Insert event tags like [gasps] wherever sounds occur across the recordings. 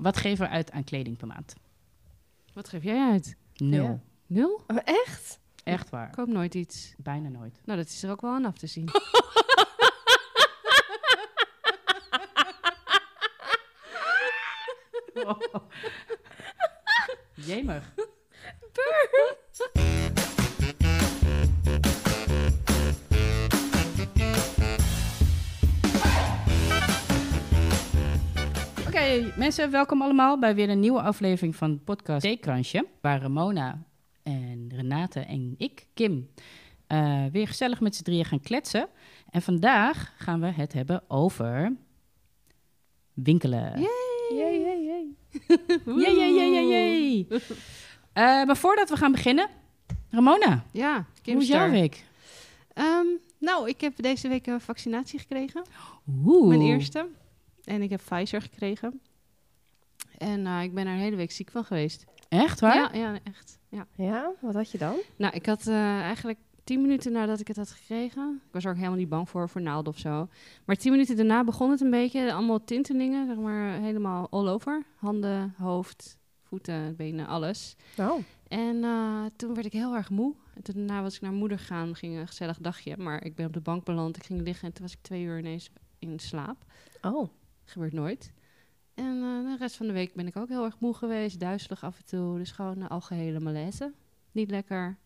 Wat geven we uit aan kleding per maand? Wat geef jij uit? Nul. Ja. Nul? Oh, echt? Echt waar. Ik koop nooit iets. Bijna nooit. Nou, dat is er ook wel aan af te zien. [laughs] Jemig. Oké, mensen, welkom allemaal bij weer een nieuwe aflevering van de podcast Theekransje. Waar Ramona en Renate en ik, Kim, eh, weer gezellig met z'n drieën gaan kletsen. En vandaag gaan we het hebben over winkelen. Jee, jee, jee. Jee, jee, jee, jee, jee. Eh, maar voordat we gaan beginnen, Ramona, Ja, hoe is jouw week? Ehm, nou, ik heb deze week een vaccinatie gekregen. Oeh. Mijn eerste. En ik heb Pfizer gekregen. En eh, ik ben er een hele week ziek van geweest. Echt waar? Ja, ja, echt. Ja. Ja, wat had je dan? Nou, ik had eh, eigenlijk tien minuten nadat ik het had gekregen. Ik was er ook helemaal niet bang voor, voor naalden of zo. Maar tien minuten daarna begon het een beetje. Allemaal tintelingen, zeg maar, helemaal all over. Handen, hoofd, voeten, benen, alles. Oh. En eh, toen werd ik heel erg moe. En toen daarna was ik naar moeder gegaan, ging een gezellig dagje. Maar ik ben op de bank beland, ik ging liggen en toen was ik twee uur ineens in slaap. Oh. Gebeurt nooit. En eh, de rest van de week ben ik ook heel erg moe geweest, duizelig af en toe. Dus gewoon een algehele malaise. Niet lekker.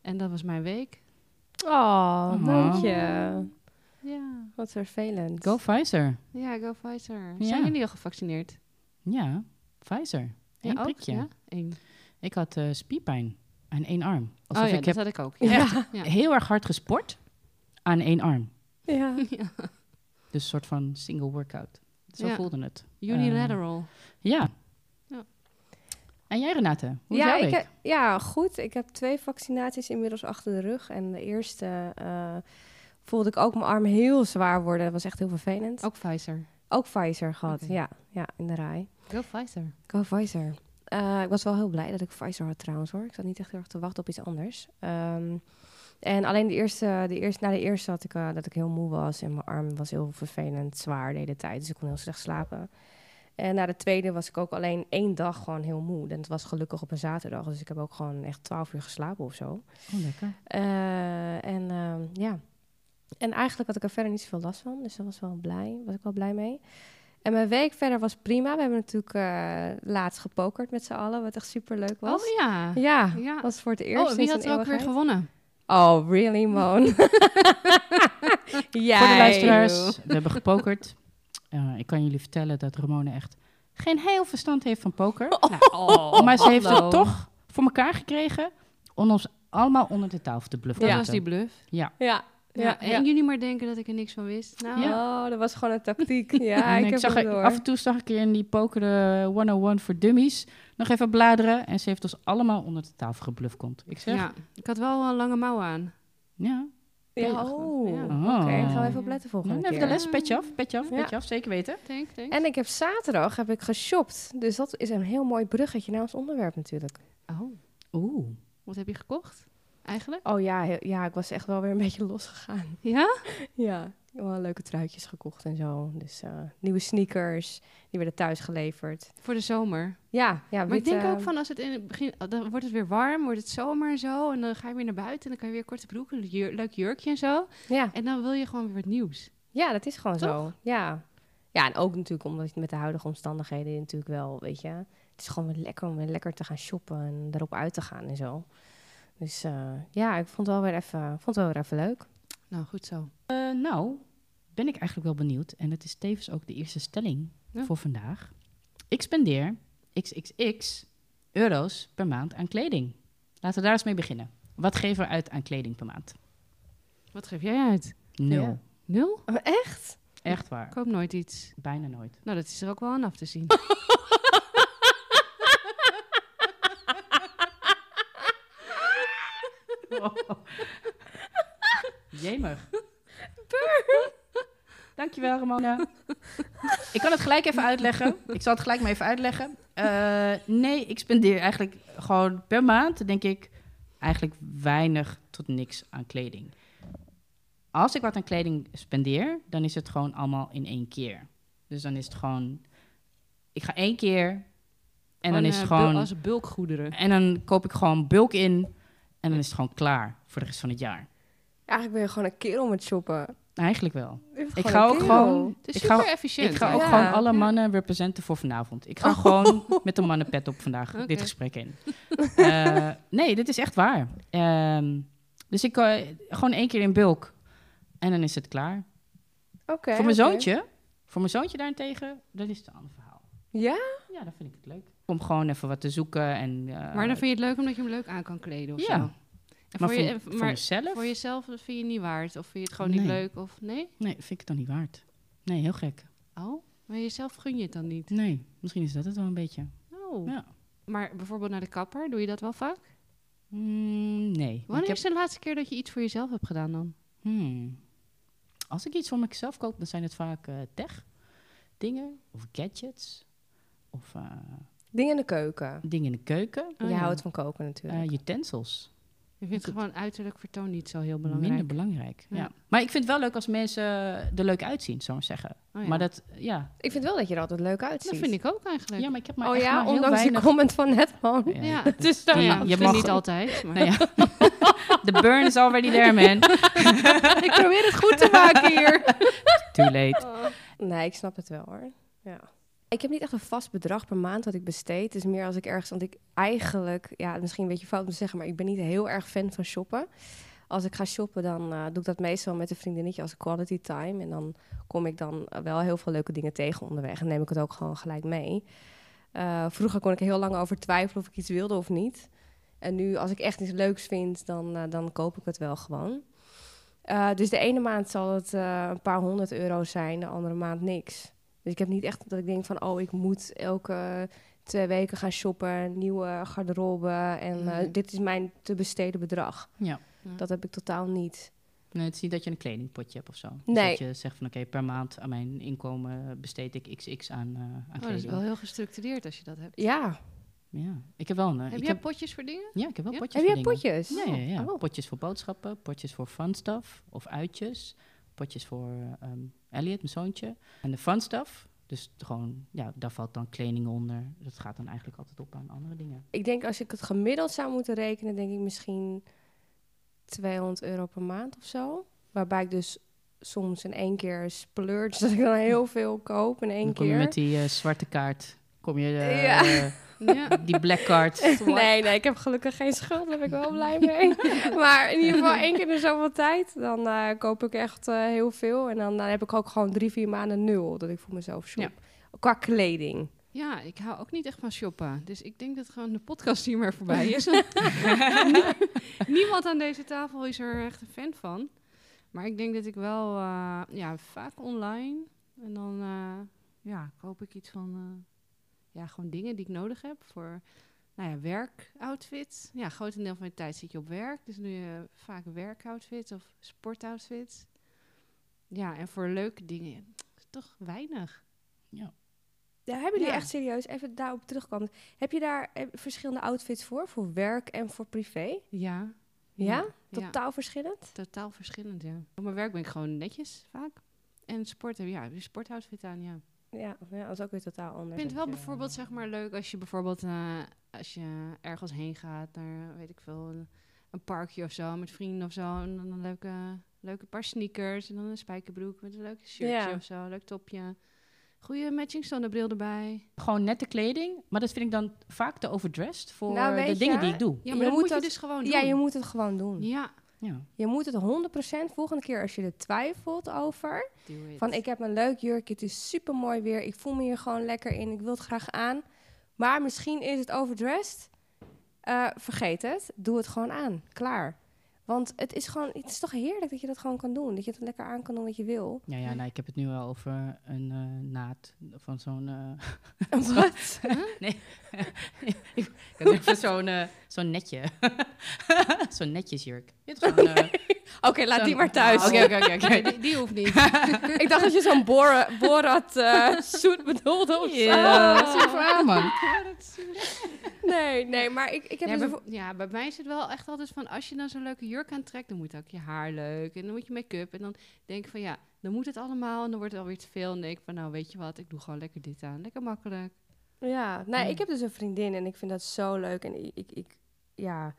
En dat was mijn week. Oh, Oh. dank je. Ja, Wat vervelend. Go Pfizer. ja go Pfizer. Ja. Zijn jullie al gevaccineerd? Ja, Pfizer. Eén Ja, ook? prikje. Ja? Eén. Ik had eh, spierpijn aan één arm. Alsof Oh ja, ik dat heb had ik ook. Ja. [laughs] Ja. heel erg hard gesport aan één arm. Ja. [laughs] Ja. Dus een soort van single workout. Zo Ja. voelde het. Unilateral. Ja. Ja. En jij Renate, hoe is Ja, jouw ik heb, ja, goed. Ik heb twee vaccinaties inmiddels achter de rug. En de eerste eh, voelde ik ook mijn arm heel zwaar worden. Dat was echt heel vervelend. ook Pfizer. Ook Pfizer gehad, ja. Ja, in de rij. Go Pfizer. Go Pfizer. Eh, ik was wel heel blij dat ik Pfizer had trouwens hoor. Ik zat niet echt heel erg te wachten op iets anders. Ehm, en alleen de eerste, de eerste, na de eerste had ik eh, dat ik heel moe was. En mijn arm was heel vervelend, zwaar de hele tijd. Dus ik kon heel slecht slapen. En na de tweede was ik ook alleen één dag gewoon heel moe. En het was gelukkig op een zaterdag. Dus ik heb ook gewoon echt twaalf uur geslapen of zo. Oh, lekker. Eh, en ehm, ja. En eigenlijk had ik er verder niet zoveel last van. Dus dat was wel blij. Was ik wel blij mee. En mijn week verder was prima. We hebben natuurlijk eh, laatst gepokerd met z'n allen. Wat echt super leuk was. Oh ja. Ja, Ja. was voor het eerst. Oh, wie had er ook weer gewonnen? Oh, really, Moon? Voor de luisteraars, we hebben gepokerd. Eh, ik kan jullie vertellen dat Ramona echt geen heel verstand heeft van poker. Oh, maar ze heeft hallo. het toch voor elkaar gekregen om ons allemaal onder de tafel te bluffen. Dat was die bluff. Ja. Ja, Ja, ja, en ja. jullie maar denken dat ik er niks van wist. Nou, Oh, dat was gewoon een tactiek. [laughs] Ja, en ik, ik heb zag het door. af en toe zag ik in die poker eh, 101 voor dummies nog even bladeren. En ze heeft ons allemaal onder de tafel gebluft komt. Ik zeg, ja. ja. Ik had wel een lange mouw aan. Ja, oh, Ja. oké. Oh. Gaan we even opletten volgende Nou, keer. nevertheless, petje af, petje af, Ja. petje af. Zeker weten. Denk, denk. En ik heb zaterdag heb ik geshopt. Dus dat is een heel mooi bruggetje naar ons onderwerp natuurlijk. Oh, Oeh. wat heb je gekocht? Eigenlijk? Oh ja, ja, ik was echt wel weer een [laughs] beetje losgegaan. Ja? Ja, wel leuke truitjes gekocht en zo. Dus eh, nieuwe sneakers, die werden thuis geleverd. Voor de zomer. Ja, ja Maar ik denk ook van als het in het begin, dan wordt het weer warm, wordt het zomer en zo. En dan ga je weer naar buiten en dan kan je weer korte broeken, een jur- leuk jurkje en zo. Ja. En dan wil je gewoon weer wat nieuws. ja, dat is gewoon Toch? zo. Ja. ja, en ook natuurlijk omdat je met de huidige omstandigheden natuurlijk wel, weet je... Het is gewoon weer lekker om weer lekker te gaan shoppen en erop uit te gaan en zo. Dus eh, ja, ik vond het wel weer even, vond het wel weer even leuk. Nou, goed zo. Eh, nou, ben ik eigenlijk wel benieuwd. En het is tevens ook de eerste stelling Ja. voor vandaag. Ik spendeer XXX euro's per maand aan kleding. Laten we daar eens mee beginnen. Wat geven we uit aan kleding per maand? Wat geef jij uit? Nul. Ja. Nul? Oh, echt? Echt waar. Ik koop nooit iets. Bijna nooit. Nou, dat is er ook wel aan af te zien. [laughs] Jemig. Dankjewel, Ramona. ik kan het gelijk even uitleggen. Ik zal het gelijk maar even uitleggen. Eh, nee, ik spendeer eigenlijk gewoon per maand, denk ik, eigenlijk weinig tot niks aan kleding. Als ik wat aan kleding spendeer, dan is het gewoon allemaal in één keer. Dus dan is het gewoon ik ga één keer en dan is het eh, gewoon... Als bulkgoederen. En dan koop ik gewoon bulk in en dan is het gewoon klaar voor de rest van het jaar. Eigenlijk ben je gewoon een kerel met shoppen. Eigenlijk wel. Ik ga een ook gewoon... Het is Ik super ga, efficiënt. ik ga ook Ja. gewoon alle mannen representen voor vanavond. Ik ga gewoon met de mannenpet op vandaag [laughs] dit gesprek in. Eh, nee, dit is echt waar. Ehm, dus ik eh, gewoon één keer in bulk en dan is het klaar. Oké, voor mijn zoontje, voor mijn zoontje daarentegen, dat is het een ander verhaal. Ja? Ja, dan vind ik het leuk. Om gewoon even wat te zoeken en... eh, Maar dan vind je het leuk omdat je hem leuk aan kan kleden of Ja. zo. En maar voor, je, voor maar mezelf? voor jezelf dat vind je niet waard? Of vind je het gewoon niet leuk? Of nee? Nee, vind ik het dan niet waard. Nee, heel gek. Oh, maar jezelf gun je het dan niet? Nee, misschien is dat het wel een beetje. Oh. Ja. Maar bijvoorbeeld naar de kapper, doe je dat wel vaak? Mm, nee. Wanneer heb- is de laatste keer dat je iets voor jezelf hebt gedaan dan? Hmm. Als ik iets voor mezelf koop, dan zijn het vaak eh, tech dingen of gadgets of eh, Dingen in de keuken. dingen in de keuken, Oh, je ja. houdt van koken natuurlijk. eh, utensils. Je vindt Goed. gewoon uiterlijk vertoon niet zo heel belangrijk. Minder belangrijk. Ja. Ja. Maar ik vind het wel leuk als mensen er leuk uitzien, zou ik zeggen. Oh ja. Maar dat, ja. ik vind wel dat je er altijd leuk uitziet. dat vind ik ook eigenlijk. ja, maar ik heb maar oh ja, maar ondanks weinig... die comment van net. Ja. Ja. Het is dan Nou ja, Je mag- niet altijd. Maar Nou ja. [laughs] The burn is already there, man. [laughs] ik probeer het goed te maken hier. Too late. Nee, ik snap het wel hoor. Ja. Ik heb niet echt een vast bedrag per maand dat ik besteed. Het is meer als ik ergens, want ik eigenlijk, ja, misschien een beetje fout om te zeggen, maar ik ben niet heel erg fan van shoppen. Als ik ga shoppen, dan eh, doe ik dat meestal met een vriendinnetje als quality time. En dan kom ik dan wel heel veel leuke dingen tegen onderweg. En neem ik het ook gewoon gelijk mee. Eh, vroeger kon ik heel lang over twijfelen of ik iets wilde of niet. En nu, als ik echt iets leuks vind, dan, eh, dan koop ik het wel gewoon. Dus de ene maand zal het een paar honderd euro zijn, de andere maand niks. Dus ik heb niet echt dat ik denk van, oh, ik moet elke twee weken gaan shoppen, nieuwe garderobe. En eh, Mhm. dit is mijn te besteden bedrag. Ja. Dat heb ik totaal niet. Nee, het is niet dat je een kledingpotje hebt of zo. Dus Nee. dat je zegt van oké, per maand aan mijn inkomen besteed ik xx aan, eh aan Oh, dat is kleding. wel heel gestructureerd als je dat hebt. Ja, Ja, ik heb wel een... heb ik jij heb, potjes voor dingen? ja, ik heb wel Ja? potjes heb voor jij dingen. potjes? Ja, ja, ja. Oh. Potjes voor boodschappen, potjes voor fun stuff of uitjes. Potjes voor ehm Elliot, mijn zoontje. En de fun stuff, dus gewoon, ja, daar valt dan kleding onder. Dat gaat dan eigenlijk altijd op aan andere dingen. Ik denk als ik het gemiddeld zou moeten rekenen, denk ik misschien 200 euro per maand of zo. Waarbij ik dus soms in één keer splurge, dat ik dan heel veel koop in één dan kom je keer. met die eh, zwarte kaart, kom je eh, Ja. [laughs] Ja. die black card. [laughs] Nee, nee, ik heb gelukkig geen schuld. Daar ben ik wel blij mee. [laughs] maar in ieder geval één keer in zoveel tijd. Dan eh, koop ik echt eh, heel veel. En dan, dan heb ik ook gewoon drie, vier maanden nul dat ik voor mezelf shop. Qua kleding. Ja, ik hou ook niet echt van shoppen. Dus ik denk dat gewoon de podcast hier maar voorbij is. Niemand aan deze tafel is er echt een fan van. Maar ik denk dat ik wel, ja, vaak online. En dan, ja, koop ik iets van, ja, gewoon dingen die ik nodig heb voor, nou ja, werkoutfits. Ja, grotendeel van mijn tijd zit je op werk. Dus nu je vaak werkoutfits of sportoutfits. Ja, en voor leuke dingen, is toch weinig. Ja. Ja, hebben jullie Ja. echt serieus, even daarop terugkomen. Heb je daar eh, verschillende outfits voor? Voor werk en voor privé? Ja. Ja? Ja. Totaal verschillend? Totaal verschillend, ja. Op mijn werk ben ik gewoon netjes vaak. En sport heb ja, je sportoutfit aan, ja. Ja, ja, dat is ook weer totaal anders. Ik vind het wel je- bijvoorbeeld zeg maar leuk als je bijvoorbeeld eh, als je ergens heen gaat naar weet ik veel een, parkje of zo met vrienden of zo en dan een leuke leuke paar sneakers en dan een spijkerbroek met een leuk shirtje Ja. of zo, een leuk topje. Goede matching zonnebril erbij. Gewoon nette kleding, maar dat vind ik dan vaak te overdressed voor Nou, de dingen je, die ik doe. Ja, Je maar dat moet moet je dat- dus gewoon doen. Ja, je moet het gewoon doen. Ja, Ja. Je moet het 100% volgende keer als je er twijfelt over. Van ik heb een leuk jurkje, het is super mooi weer. Ik voel me hier gewoon lekker in. Ik wil het graag aan. Maar misschien is het overdressed. Eh, vergeet het. Doe het gewoon aan. Klaar. Want het is gewoon, het is toch heerlijk dat je dat gewoon kan doen. Dat je het lekker aan kan doen wat je wil. Ja, ja nou, ik heb het nu wel over een eh, naad van zo'n... eh, [laughs] Wat? [laughs] nee, [laughs] ik heb het over zo'n eh, zo'n netje. zo'n netjesjurk. Je hebt gewoon, eh, Oké, laat die maar thuis. Oké, oké, oké. Nee, die, die hoeft niet. [laughs] ik dacht dat je zo'n Bora- Borat eh zoet bedoelde of zo. Ja, dat is man. Ja, dat is- Nee, nee, maar ik, ik heb Ja, dus bij, ja, bij mij is het wel echt altijd van... als je dan zo'n leuke jurk aantrekt... dan moet ook je haar leuk en dan moet je make-up. En dan denk ik van ja, dan moet het allemaal... en dan wordt het alweer te veel. En dan denk ik van nou, weet je wat, ik doe gewoon lekker dit aan. Lekker makkelijk. Ja, nou, Ja. ik heb dus een vriendin en ik vind dat zo leuk. En ik, ik, ik ja,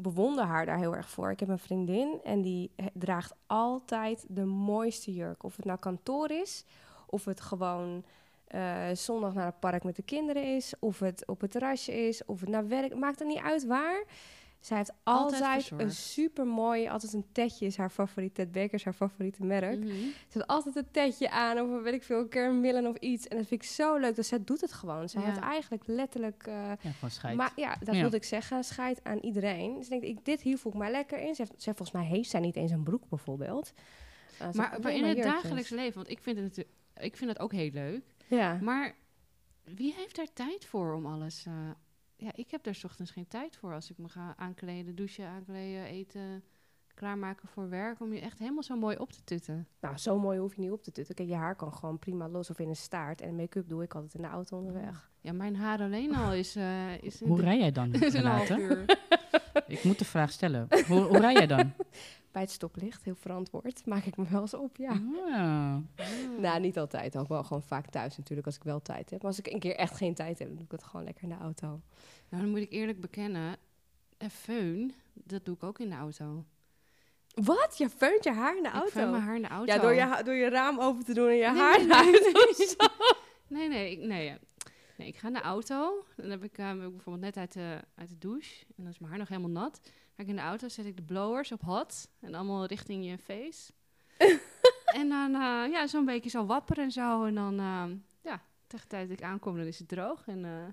bewonder haar daar heel erg voor. Ik heb een vriendin en die he- draagt altijd de mooiste jurk. Of het nou kantoor is, of het gewoon eh, zondag naar het park met de kinderen is, of het op het terrasje is, of het naar werk. Maakt er niet uit waar. Zij heeft Altijd altijd, een verzorgd. super mooie, altijd een tetje is haar favoriet. Ted Baker is haar favoriete merk. Mhm. Ze heeft altijd een tetje aan of weet ik veel, een of iets. En dat vind ik zo leuk. Dus zij doet het gewoon. Zij Ja. heeft eigenlijk letterlijk... eh, Ja, gewoon scheid. maar ja, dat Ja. wilde ik zeggen. Scheid aan iedereen. Dus ik denk, ik, dit hier voel ik mij lekker in. Ze heeft, ze volgens mij heeft zij niet eens een broek bijvoorbeeld. Eh, ze Maar, maar in het dagelijks leven, want ik vind het, ik vind het ook heel leuk. Ja. Maar wie heeft daar tijd voor om alles... eh, ja, ik heb daar 's ochtends geen tijd voor als ik me ga aankleden, douchen, aankleden, eten, klaarmaken voor werk. Om je echt helemaal zo mooi op te tutten. Nou, zo mooi hoef je niet op te tutten. Kijk, je haar kan gewoon prima los of in een staart. En make-up doe ik altijd in de auto onderweg. Ja, mijn haar alleen al is... eh is Hoe rij jij dan, [laughs] is een half uur. Ik moet de vraag stellen. Hoe, hoe rij jij dan? [laughs] Bij het stoplicht, heel verantwoord, maak ik me wel eens op, ja. Ah. Nou, niet altijd. Ook wel gewoon vaak thuis natuurlijk, als ik wel tijd heb. Maar als ik een keer echt geen tijd heb, dan doe ik het gewoon lekker in de auto. Nou, dan moet ik eerlijk bekennen, een föhn, dat doe ik ook in de auto. Wat? Je feunt je haar in de Ik auto? föhn mijn haar in de auto. Ja, door je, door je raam open te doen en je Nee, haar nee, nee, nee. [laughs] Nee, nee, ik, nee, nee, ik ga in de auto. Dan heb ik, ik bijvoorbeeld net uit de, uit de douche. En dan is mijn haar nog helemaal nat. Ga ik in de auto, zet ik de blowers op hot. En allemaal richting je face. [laughs] en dan, eh, ja, zo'n beetje zo wapperen en zo. En dan, eh, ja, tegen de tijd dat ik aankom, dan is het droog en eh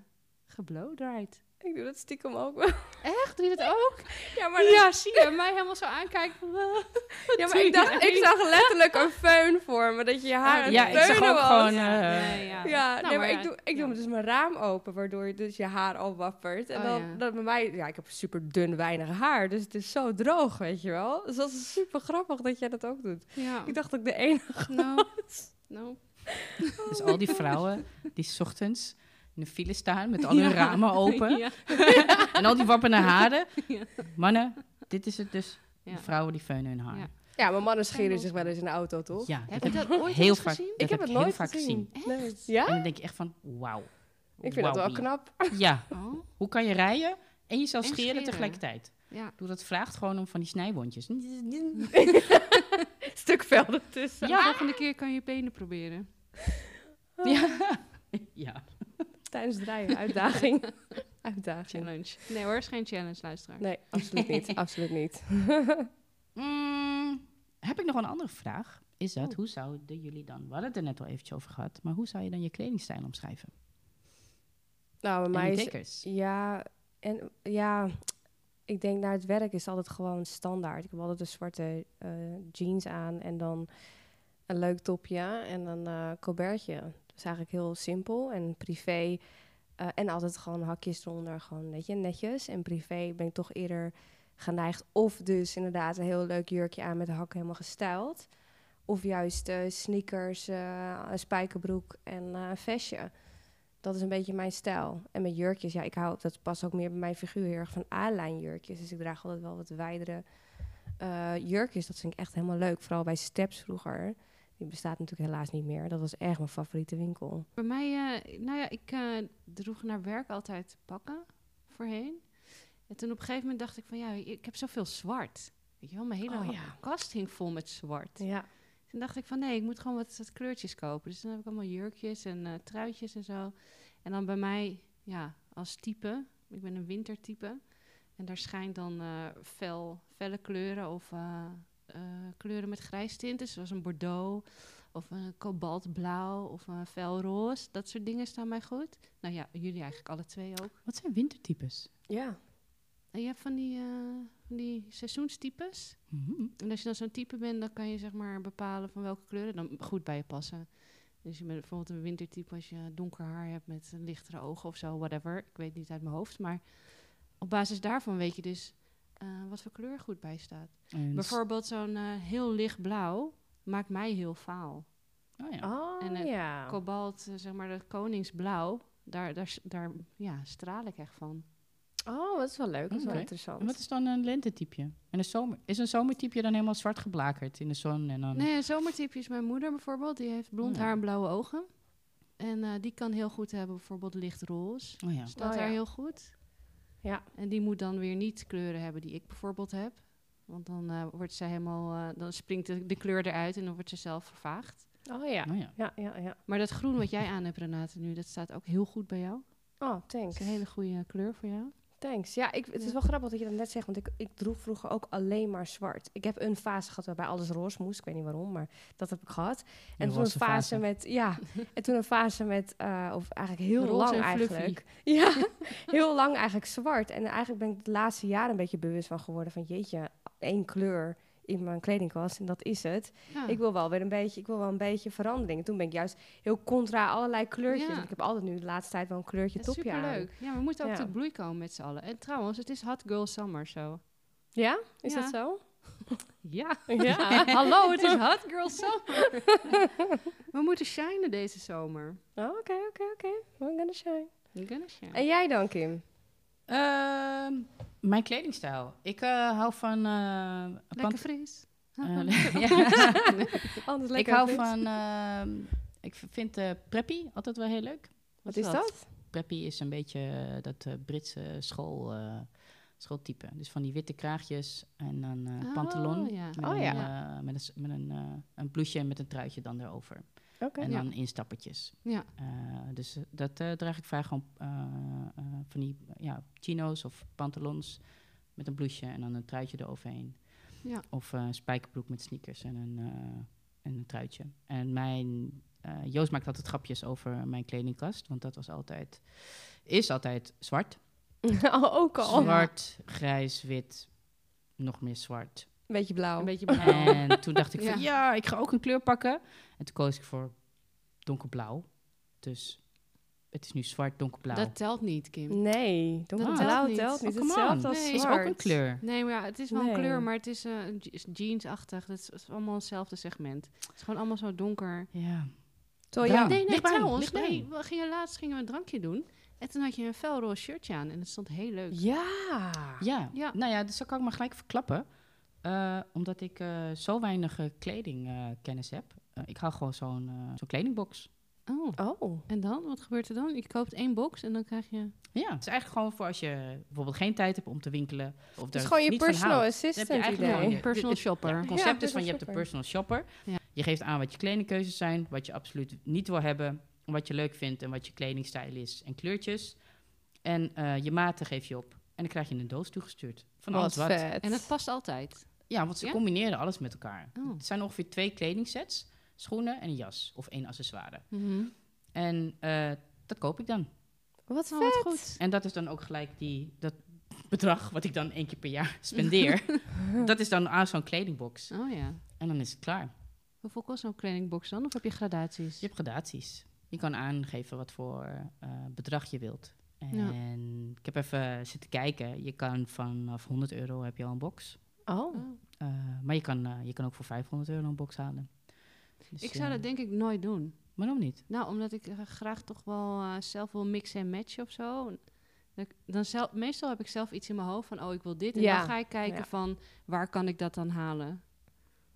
geblowdried. Ik doe dat stiekem ook wel. Echt? Doe je dat ook? Ja, maar, ja, zie je mij helemaal zo aankijken van... "Wel, wat ja, maar ik, dacht, jij?" ik zag letterlijk een föhn voor me, dat je je haar aan Oh, Ja, het ik zag ook was. gewoon... Ja, eh, nee, ja. Ja, Nou, nee, maar, maar ik doe, ik ja. doe dus mijn raam open, waardoor je dus je haar al wappert. En Oh, dan, ja. dat bij mij, ja, ik heb super dun weinig haar, dus het is zo droog, weet je wel. Dus dat is super grappig dat jij dat ook doet. Ja. Ik dacht dat ik de enige No. No. Dus al die vrouwen die 's ochtends in de file staan met [laughs] al hun Ja. ramen open. Ja. [laughs] en al die wappende haren. Ja. Mannen, dit is het dus. Ja. Vrouwen die feunen hun haar. Ja. Ja, maar mannen scheren zich wel eens in de auto, toch? Ja, Heb je dat ooit heel eens vaak- gezien? ik heb het nooit vaak gezien. gezien. Nee. En Ja? dan denk je echt van, wauw. Ik vind dat wel knap. Ja, Oh, hoe kan je rijden en jezelf En scheren, scheren. tegelijkertijd? ja. Doe dat vraagt gewoon om van die snijwondjes. [laughs] Stuk vel ertussen. Ja. Volgende keer kan je je benen proberen. Ja. ja. Tijdens het rijden, uitdaging. [laughs] uitdaging. Challenge. Nee hoor, is geen challenge, luisteraar. Nee, absoluut niet. [laughs] absoluut niet. Mm, heb ik nog een andere vraag? Is dat, Oh. hoe zouden jullie dan, we hadden het er net al eventjes over gehad, maar hoe zou je dan je kledingstijl omschrijven? Nou, bij mij is... Ja, en ja, ik denk naar het werk is altijd gewoon standaard. Ik heb altijd een zwarte eh, jeans aan en dan een leuk topje en dan eh colbertje. Is eigenlijk heel simpel en privé. eh, en altijd gewoon hakjes eronder, gewoon weet je, netjes. En privé ben ik toch eerder geneigd. Of dus inderdaad een heel leuk jurkje aan met hakken helemaal gestyled. Of juist eh, sneakers, eh, een spijkerbroek en een vestje. Dat is een beetje mijn stijl. En met jurkjes, ja, ik hou, dat past ook meer bij mijn figuur heel erg van A-lijn jurkjes. Dus ik draag altijd wel wat wijdere jurkjes. Dat vind ik echt helemaal leuk. Vooral bij Steps vroeger. Die bestaat natuurlijk helaas niet meer. Dat was echt mijn favoriete winkel. Bij mij, eh, nou ja, ik eh, droeg naar werk altijd pakken voorheen. En toen op een gegeven moment dacht ik van, ja, ik heb zoveel zwart. Weet je wel, mijn hele Oh, ja. kast hing vol met zwart. Ja. Toen dacht ik van, nee, ik moet gewoon wat, wat kleurtjes kopen. Dus dan heb ik allemaal jurkjes en eh, truitjes en zo. En dan bij mij, ja, als type, ik ben een wintertype. En daar schijnt dan fel, felle kleuren of eh, kleuren met grijs tinten, zoals een bordeaux of een kobaltblauw of een fel roze. Dat soort dingen staan mij goed. Nou ja, jullie eigenlijk alle twee ook. Wat zijn wintertypes? Ja. En je hebt van die, eh, van die seizoenstypes. Mhm. En als je dan zo'n type bent, dan kan je zeg maar bepalen van welke kleuren dan goed bij je passen. Dus je bent bijvoorbeeld een wintertype als je donker haar hebt met een lichtere ogen of zo, whatever. Ik weet niet uit mijn hoofd, maar op basis daarvan weet je dus eh, wat voor kleur goed bij staat. Bijvoorbeeld zo'n eh, heel licht blauw maakt mij heel vaal. Oh ja. Oh, En het ja. Kobalt, eh, zeg maar dat koningsblauw, daar, daar, daar ja, straal ik echt van. Oh, dat is wel leuk. Dat is wel interessant. En wat is dan een lentetypje? En een zomer, is een zomertypje dan helemaal zwart geblakerd in de zon? En dan... Nee, een zomertype is mijn moeder bijvoorbeeld. Die heeft blond Ja. haar en blauwe ogen. En eh, die kan heel goed hebben bijvoorbeeld lichtroze. Oh ja. Staat Oh, daar ja. heel goed. Ja. En die moet dan weer niet kleuren hebben die ik bijvoorbeeld heb. Want dan eh, wordt ze helemaal, eh, dan springt de, de kleur eruit en dan wordt ze zelf vervaagd. Oh ja. Oh ja. Ja, ja, ja. Maar dat groen wat jij aan hebt, Renate, nu, dat staat ook heel goed bij jou. Oh, Dat thanks. is een hele goede kleur voor jou. Thanks. Ja, ik, het is wel grappig dat je dat net zegt, want ik, ik droeg vroeger ook alleen maar zwart. Ik heb een fase gehad waarbij alles roze moest. Ik weet niet waarom, maar dat heb ik gehad. En toen een fase, fase. met, ja, [laughs] en toen een fase met, of eigenlijk heel Roze lang en eigenlijk. [laughs] Ja, heel lang eigenlijk zwart. En eigenlijk ben ik de laatste jaren een beetje bewust van geworden van, jeetje, één kleur in mijn kledingkast en dat is het. Ja. Ik wil wel weer een beetje, ik wil wel een beetje verandering. En toen ben ik juist heel contra allerlei kleurtjes. Ja. Ik heb altijd nu de laatste tijd wel een kleurtje Dat topje aan. superleuk. Ja, we moeten ook Ja. tot bloei komen met z'n allen. En trouwens, het is Hot Girl Summer zo. Ja, is Ja. dat zo? [laughs] Ja. [laughs] Ja. Hallo, het is Hot Girl Summer. [laughs] we moeten shinen deze zomer. Oh, Oké, oké, oké. We're gonna shine. We're gonna shine. En jij dan, Kim? Ehm, mijn kledingstijl. Ik eh, hou van... eh, Lekker pant- fris. eh, ja. [laughs] Anders ik lekker hou fris. van... ehm, ik vind preppy altijd wel heel leuk. Wat is dat? Preppy is een beetje dat Britse school, eh, schooltype. Dus van die witte kraagjes en dan eh Oh, pantalon. ja. Met, Oh, een, ja. eh, met, een, met een, eh, een blouseje en met een truitje dan erover. Oké. En Ja. dan instappertjes. Ja. Eh, dus eh, dat eh, draag ik vaak gewoon eh, eh, van die ja, chino's of pantalons met een blouseje en dan een truitje eroverheen. Ja. Of eh, een spijkerbroek met sneakers en een, eh, en een truitje. En mijn, eh, Joost maakt altijd grapjes over mijn kledingkast, want dat was altijd, is altijd zwart. [laughs] oh, ook al. Zwart, grijs, wit, nog meer zwart. Beetje blauw. Een beetje blauw. En toen dacht ik van Ja. ja, ik ga ook een kleur pakken. En toen koos ik voor donkerblauw. Dus het is nu zwart, donkerblauw. Dat telt niet, Kim. Nee, donkerblauw telt telt niet. telt niet. Oh, come Hetzelfde als Nee. is zwart. ook een kleur. Nee, maar ja, het is wel Nee. een kleur, maar het is je- jeansachtig. Het is, het is allemaal hetzelfde segment. Het is gewoon allemaal zo donker. Ja. Terwijl Ja. Nee, nee, trouwens. Nee, we gingen laatst gingen we een drankje doen. En toen had je een felroze shirtje aan. En het stond heel leuk. Ja. ja. Ja. Nou ja, dus dat kan ik maar gelijk verklappen. Eh, omdat ik eh, zo weinig eh, kledingkennis heb. Eh, ik hou gewoon zo'n zo'n kledingbox. Oh. Oh. En dan? Wat gebeurt er dan? Je koopt één box en dan krijg je... Ja, het is eigenlijk gewoon voor als je bijvoorbeeld geen tijd hebt om te winkelen. Of Het is gewoon je niet van personal. Dan heb assistant je eigenlijk idee. gewoon je- Personal shopper. ja, het concept is van je hebt een shopper. personal shopper. Ja. Je geeft aan wat je kledingkeuzes zijn, wat je absoluut niet wil hebben, wat je leuk vindt en wat je kledingstijl is en kleurtjes. En eh, je maten geef je op. En dan krijg je een doos toegestuurd. Van Wat alles wat. vet. En het past altijd. Ja, want ze Ja? combineren alles met elkaar. Oh. Het zijn ongeveer twee kledingsets. Schoenen en een jas. Of één accessoire. Mhm. En eh, dat koop ik dan. Wat Oh, vet. wat goed. En dat is dan ook gelijk die, dat bedrag wat ik dan één keer per jaar [laughs] spendeer. [laughs] dat is dan aan zo'n kledingbox. Oh ja. En dan is het klaar. Hoeveel kost zo'n kledingbox dan? Of heb je gradaties? Je hebt gradaties. Je kan aangeven wat voor eh, bedrag je wilt. En Ja. ik heb even zitten kijken. Je kan vanaf 100 euro heb je al een box. Oh. Oh. Eh, maar je kan, eh, je kan ook voor 500 euro een box halen. Dus, Ik zou eh, dat denk ik nooit doen. Waarom niet? Nou, omdat ik graag toch wel eh, zelf wil mixen en matchen of zo. Dat Dan zelf, meestal heb ik zelf iets in mijn hoofd van, oh, ik wil dit. En Ja. dan ga ik kijken Ja. van, waar kan ik dat dan halen?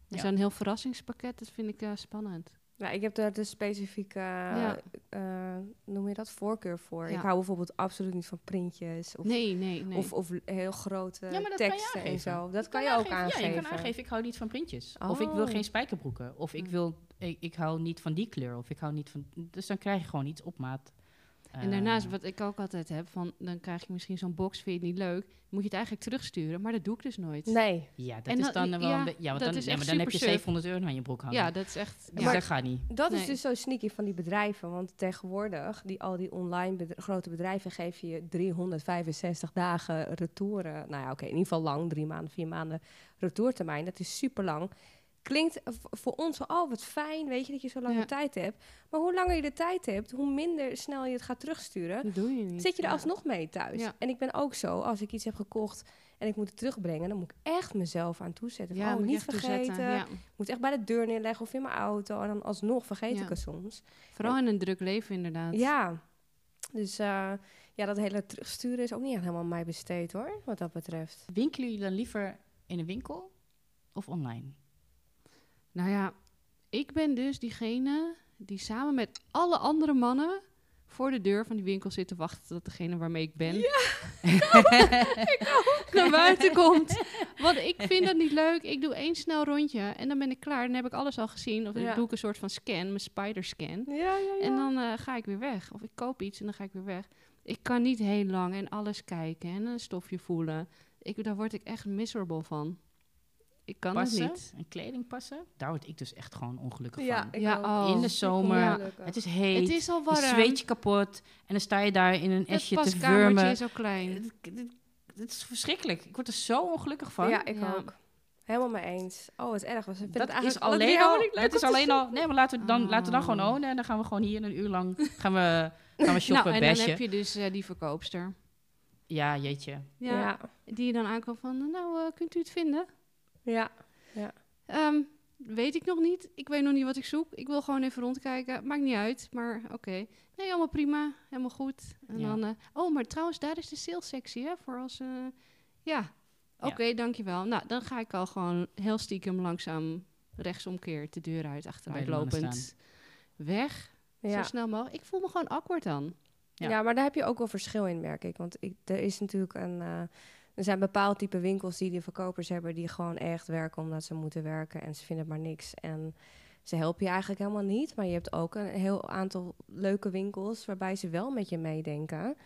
Dus Ja. een heel verrassingspakket, dat vind ik eh, spannend. Nou, ik heb daar de specifieke, Ja. eh, noem je dat, voorkeur voor. Ja. Ik hou bijvoorbeeld absoluut niet van printjes. Of, nee, nee, nee. of, of heel grote Ja, teksten en zo. Dat kan je ook Ja, aangeven. je kan aangeven, ik hou niet van printjes. Of ik wil Oh. geen spijkerbroeken. Of ik, Mm. wil, ik, ik hou niet van die kleur. Of ik hou niet van... Dus dan krijg je gewoon iets op maat. En daarnaast, Eh, wat ik ook altijd heb, van, dan krijg je misschien zo'n box, vind je het niet leuk. Moet je het eigenlijk terugsturen, maar dat doe ik dus nooit. Nee. Ja, dat En is dan- dan wel ja, een. Ja, want dan, ja, maar dan heb je super suf. 700 euro aan je broek hangen. Ja, dat is echt... Dus ja. dat gaat niet. Dat is dus zo sneaky van die bedrijven. Want tegenwoordig, die, al die online bedr- grote bedrijven geven je 365 dagen retouren. Nou ja, oké, in ieder geval lang. Drie maanden, vier maanden retourtermijn. Dat is super lang. Klinkt voor ons wel, oh wat fijn, weet je, dat je zo lang Ja. de tijd hebt. Maar hoe langer je de tijd hebt, hoe minder snel je het gaat terugsturen. Dat doe je niet. Zit je er Ja. alsnog mee thuis. Ja. En ik ben ook zo, als ik iets heb gekocht en ik moet het terugbrengen, dan moet ik echt mezelf aan toezetten. Ja, oh, niet vergeten. ja. Ik moet echt bij de deur neerleggen of in mijn auto. En dan alsnog vergeet Ja. ik het soms. Vooral in een druk leven inderdaad. Ja, dus eh, ja, dat hele terugsturen is ook niet echt helemaal mij besteed hoor, wat dat betreft. Winkelen jullie dan liever in een winkel of online? Nou ja, ik ben dus diegene die samen met alle andere mannen voor de deur van die winkel zit te wachten tot degene waarmee ik ben [laughs] naar buiten komt. Want ik vind dat niet leuk. Ik doe één snel rondje en dan ben ik klaar. Dan heb ik alles al gezien. Of dan Ja. doe ik een soort van scan, mijn spider scan. Ja, ja, ja. En dan eh, ga ik weer weg. Of ik koop iets en dan ga ik weer weg. Ik kan niet heel lang en alles kijken en een stofje voelen. Ik, daar word ik echt miserable van. Ik kan passen het niet. en kleding passen, daar word ik dus echt gewoon ongelukkig ja, van. Ja, ook. oh. In de zomer, het is heet, Het is al je warm. zweet je kapot en dan sta je daar in een Het esje te wurmen. is zo klein. Het, het- het is verschrikkelijk. Ik word er zo ongelukkig van. Ja, ik Ja. ook. Helemaal mee eens. Oh, het is erg. Vinden dat het is alleen al. Dat is alleen al. Nee, maar laten we dan, laten we dan Oh. gewoon ownen. En dan gaan we gewoon hier een uur lang gaan we, gaan we [laughs] shoppen, nou, en dan heb je dus eh, die verkoopster. Ja, jeetje. Ja, Ja. Die je dan aankomt van, nou, eh, kunt u het vinden? Ja. Ehm, weet ik nog niet. Ik weet nog niet wat ik zoek. Ik wil gewoon even rondkijken. Maakt niet uit, maar oké. Nee, allemaal prima. Helemaal goed. En Ja. dan, eh, oh, maar trouwens, daar is de sales sectie, hè? Voor als, eh, ja. Oké, dankjewel. Nou, dan ga ik al gewoon heel stiekem langzaam rechtsomkeerd de deur uit, achteruit lopend. Weg, Ja. zo snel mogelijk. Ik voel me gewoon awkward dan. Ja. Ja. maar daar heb je ook wel verschil in, merk ik. Want ik, er is natuurlijk een... eh, er zijn bepaald type winkels die de verkopers hebben... die gewoon echt werken omdat ze moeten werken... en ze vinden maar niks. En ze helpen je eigenlijk helemaal niet. Maar je hebt ook een heel aantal leuke winkels... waarbij ze wel met je meedenken.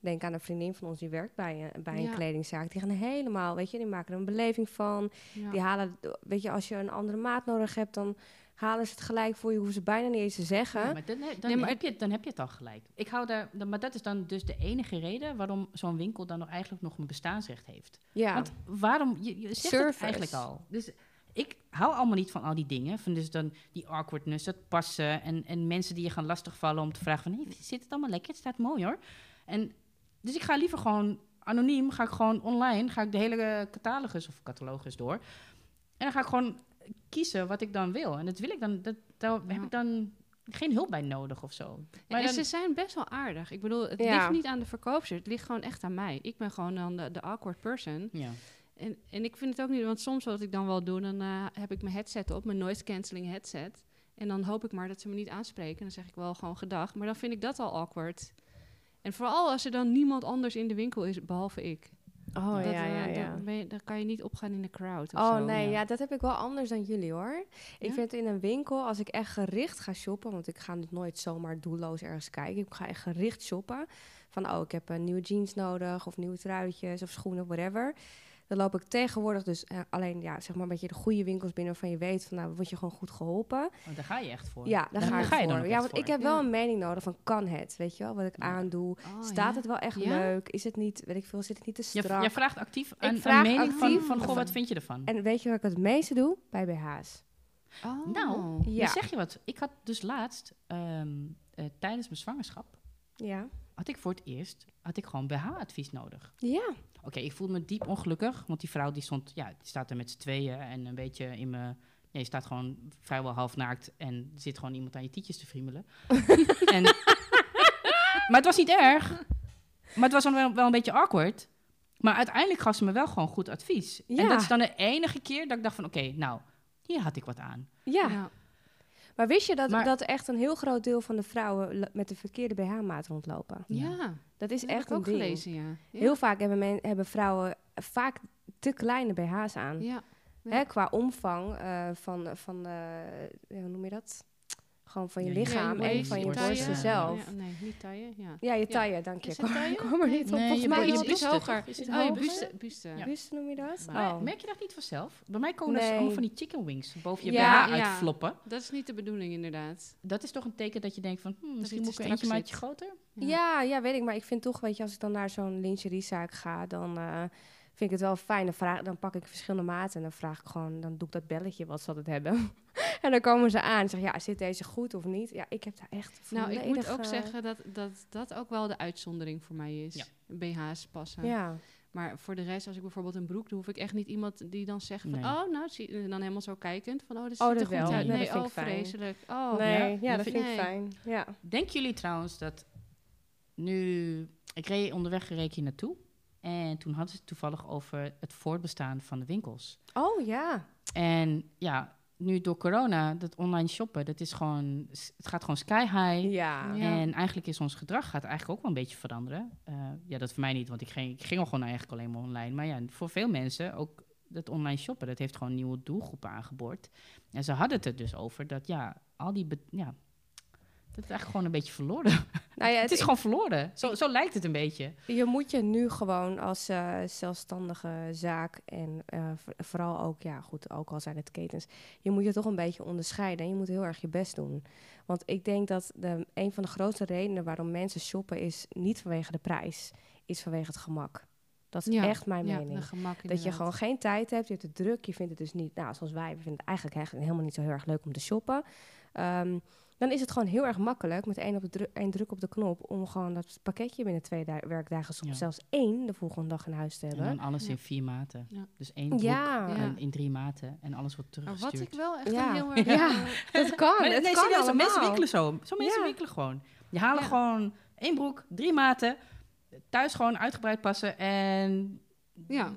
Denk aan een vriendin van ons die werkt bij een, bij een Ja. kledingzaak. Die gaan helemaal, weet je, die maken er een beleving van. Ja. Die halen, weet je, als je een andere maat nodig hebt... dan halen ze het gelijk voor je. Hoeven ze bijna niet eens te zeggen. Ja, maar dan, dan, Nee, maar heb je, het- dan heb je het al gelijk. Ik hou daar, dan, maar dat is dan dus de enige reden waarom zo'n winkel dan nog eigenlijk nog een bestaansrecht heeft. Ja. Want waarom, je, je zegt het eigenlijk al. Dus ik hou allemaal niet van al die dingen. Van dus dan die awkwardness, het passen en, en mensen die je gaan lastigvallen om te vragen van... Hey, zit het allemaal lekker? Het staat mooi hoor. En, dus ik ga liever gewoon anoniem, ga ik gewoon online, ga ik de hele catalogus of catalogus door. En dan ga ik gewoon kiezen wat ik dan wil. En dat wil ik dan, dat, daar heb ik dan geen hulp bij nodig of zo. Maar en dan- ze zijn best wel aardig. Ik bedoel, het Ja. ligt niet aan de verkoopster. Het ligt gewoon echt aan mij. Ik ben gewoon dan de, de awkward person. ja. En, en ik vind het ook niet, want soms wat ik dan wel doe, dan eh, heb ik mijn headset op, mijn noise cancelling headset. En dan hoop ik maar dat ze me niet aanspreken. Dan zeg ik wel gewoon gedag. Maar dan vind ik dat al awkward. En vooral als er dan niemand anders in de winkel is, behalve ik. Oh dat, ja, eh, ja, ja. Dan, je, dan kan je niet opgaan in de crowd of Oh zo. nee, ja. ja. dat heb ik wel anders dan jullie hoor. Ik Ja? vind in een winkel, als ik echt gericht ga shoppen, want ik ga nooit zomaar doelloos ergens kijken. Ik ga echt gericht shoppen. Van oh, ik heb een nieuwe jeans nodig, of nieuwe truitjes, of schoenen, whatever. Dan loop ik tegenwoordig dus eh, alleen, ja, zeg maar een beetje de goede winkels binnen waarvan je weet van nou, word je gewoon goed geholpen. Oh, daar ga je echt voor. Ja, daar Daar ga, ik ga je voor. dan ook ja, want voor. ik heb Ja. wel een mening nodig van kan het, weet je wel, wat ik Ja. aandoe. Oh, Staat ja? het wel echt Ja? leuk? Is het niet, weet ik veel, zit het niet te strak? je vraagt actief een, een vraag mening van, actief van, goh, wat vind je ervan? En weet je wat ik het meeste doe? Bij BH's. Oh. Nou, Ja. dan zeg je wat. Ik had dus laatst, ehm, eh, tijdens mijn zwangerschap, Ja. Had ik voor het eerst, had ik gewoon BH-advies nodig. Ja. Oké, ik voelde me diep ongelukkig, want die vrouw die stond, ja, die staat er met z'n tweeën en een beetje in me, ja, je staat gewoon vrijwel half naakt en zit gewoon iemand aan je tietjes te friemelen. [laughs] en, maar het was niet erg, maar het was dan wel, wel een beetje awkward. Maar uiteindelijk gaf ze me wel gewoon goed advies. En Ja. dat is dan de enige keer dat ik dacht van, oké, nou, hier had ik wat aan. Ja. Ja. Maar wist je dat, Maar- dat echt een heel groot deel van de vrouwen met de verkeerde BH-maat rondlopen? Ja. Dat is dat echt heb ik een ook ding. gelezen, ja. ja. Heel vaak hebben, men, hebben vrouwen vaak te kleine BH's aan. Ja. Hè, qua omvang eh, van, van eh, hoe noem je dat? Gewoon van je Ja, lichaam en van je borsten zelf. Ja, nee, niet taille, ja. Ja, je taille, dank je. Ik kom er niet op. Nee, Volgens je mij je hoger. Is het oh, je hoger? buste. buste. Ja. Buste noem je dat? Maar Oh. merk je dat niet vanzelf? Bij mij komen dus Nee. allemaal van die chicken wings boven je Ja, BH ja. uitfloppen. Dat is niet de bedoeling, inderdaad. Dat is toch een teken dat je denkt van, hmm, misschien het moet ik een maatje groter? Ja, ja, weet ik. Maar ik vind toch, weet je, als ik dan naar zo'n lingeriezaak ga, dan eh, vind ik het wel fijn. Dan, vraag, dan pak ik verschillende maten en dan vraag ik gewoon, dan doe ik dat belletje wat ze altijd hebben. [laughs] en dan komen ze aan en zeggen, ja, zit deze goed of niet? Ja, ik heb daar echt Nou, ik moet ook eh, zeggen dat, dat dat ook wel de uitzondering voor mij is. Ja. BH's passen. Ja, Maar voor de rest, als ik bijvoorbeeld een broek doe, hoef ik echt niet iemand die dan zegt van... Nee. Oh, nou, zie, en dan helemaal zo kijkend van... Oh, dat Oh, ziet er dat goed wel. uit. Nee, oh, vreselijk. Oh, nee, ja, ja, dat dat vind vind ik fijn. Ja. Denken jullie trouwens dat nu... Ik reed onderweg reed hier naartoe. En toen hadden ze het toevallig over het voortbestaan van de winkels. Oh ja. En ja, nu door corona, dat online shoppen, dat is gewoon, het gaat gewoon sky high. Ja. Ja. En eigenlijk is ons gedrag gaat eigenlijk ook wel een beetje veranderen. Eh, ja, dat voor mij niet, want ik ging, ik ging al gewoon eigenlijk alleen maar online. Maar ja, voor veel mensen, ook dat online shoppen, dat heeft gewoon nieuwe doelgroepen aangeboord. En ze hadden het er dus over dat ja, al die, ja, dat is eigenlijk gewoon een beetje verloren. Nou ja, het is gewoon verloren. Zo, zo lijkt het een beetje. Je moet je nu gewoon als eh, zelfstandige zaak en eh, vooral ook, ja goed, ook al zijn het ketens, je moet je toch een beetje onderscheiden en je moet heel erg je best doen. Want ik denk dat de, een van de grootste redenen waarom mensen shoppen is niet vanwege de prijs, is vanwege het gemak. Dat is Ja, echt mijn ja, mening. gemak Dat je gewoon geen tijd hebt, je hebt het druk, je vindt het dus niet, nou zoals wij, we vinden het eigenlijk, eigenlijk helemaal niet zo heel erg leuk om te shoppen. Ehm, dan is het gewoon heel erg makkelijk met één, op de dru- één druk op de knop om gewoon dat pakketje binnen twee da- werkdagen, soms Ja. zelfs één, de volgende dag in huis te En hebben. dan alles Ja. in vier maten. Ja. Dus één broek en in drie maten. En alles wordt Maar wat teruggestuurd. ik wel echt heel [laughs] erg... Ja. dat kan. Maar het nee, kan serieus, allemaal. mensen winkelen zo. Zo mensen Ja. winkelen gewoon. Je halen Ja. gewoon één broek, drie maten, thuis gewoon uitgebreid passen en... Ja.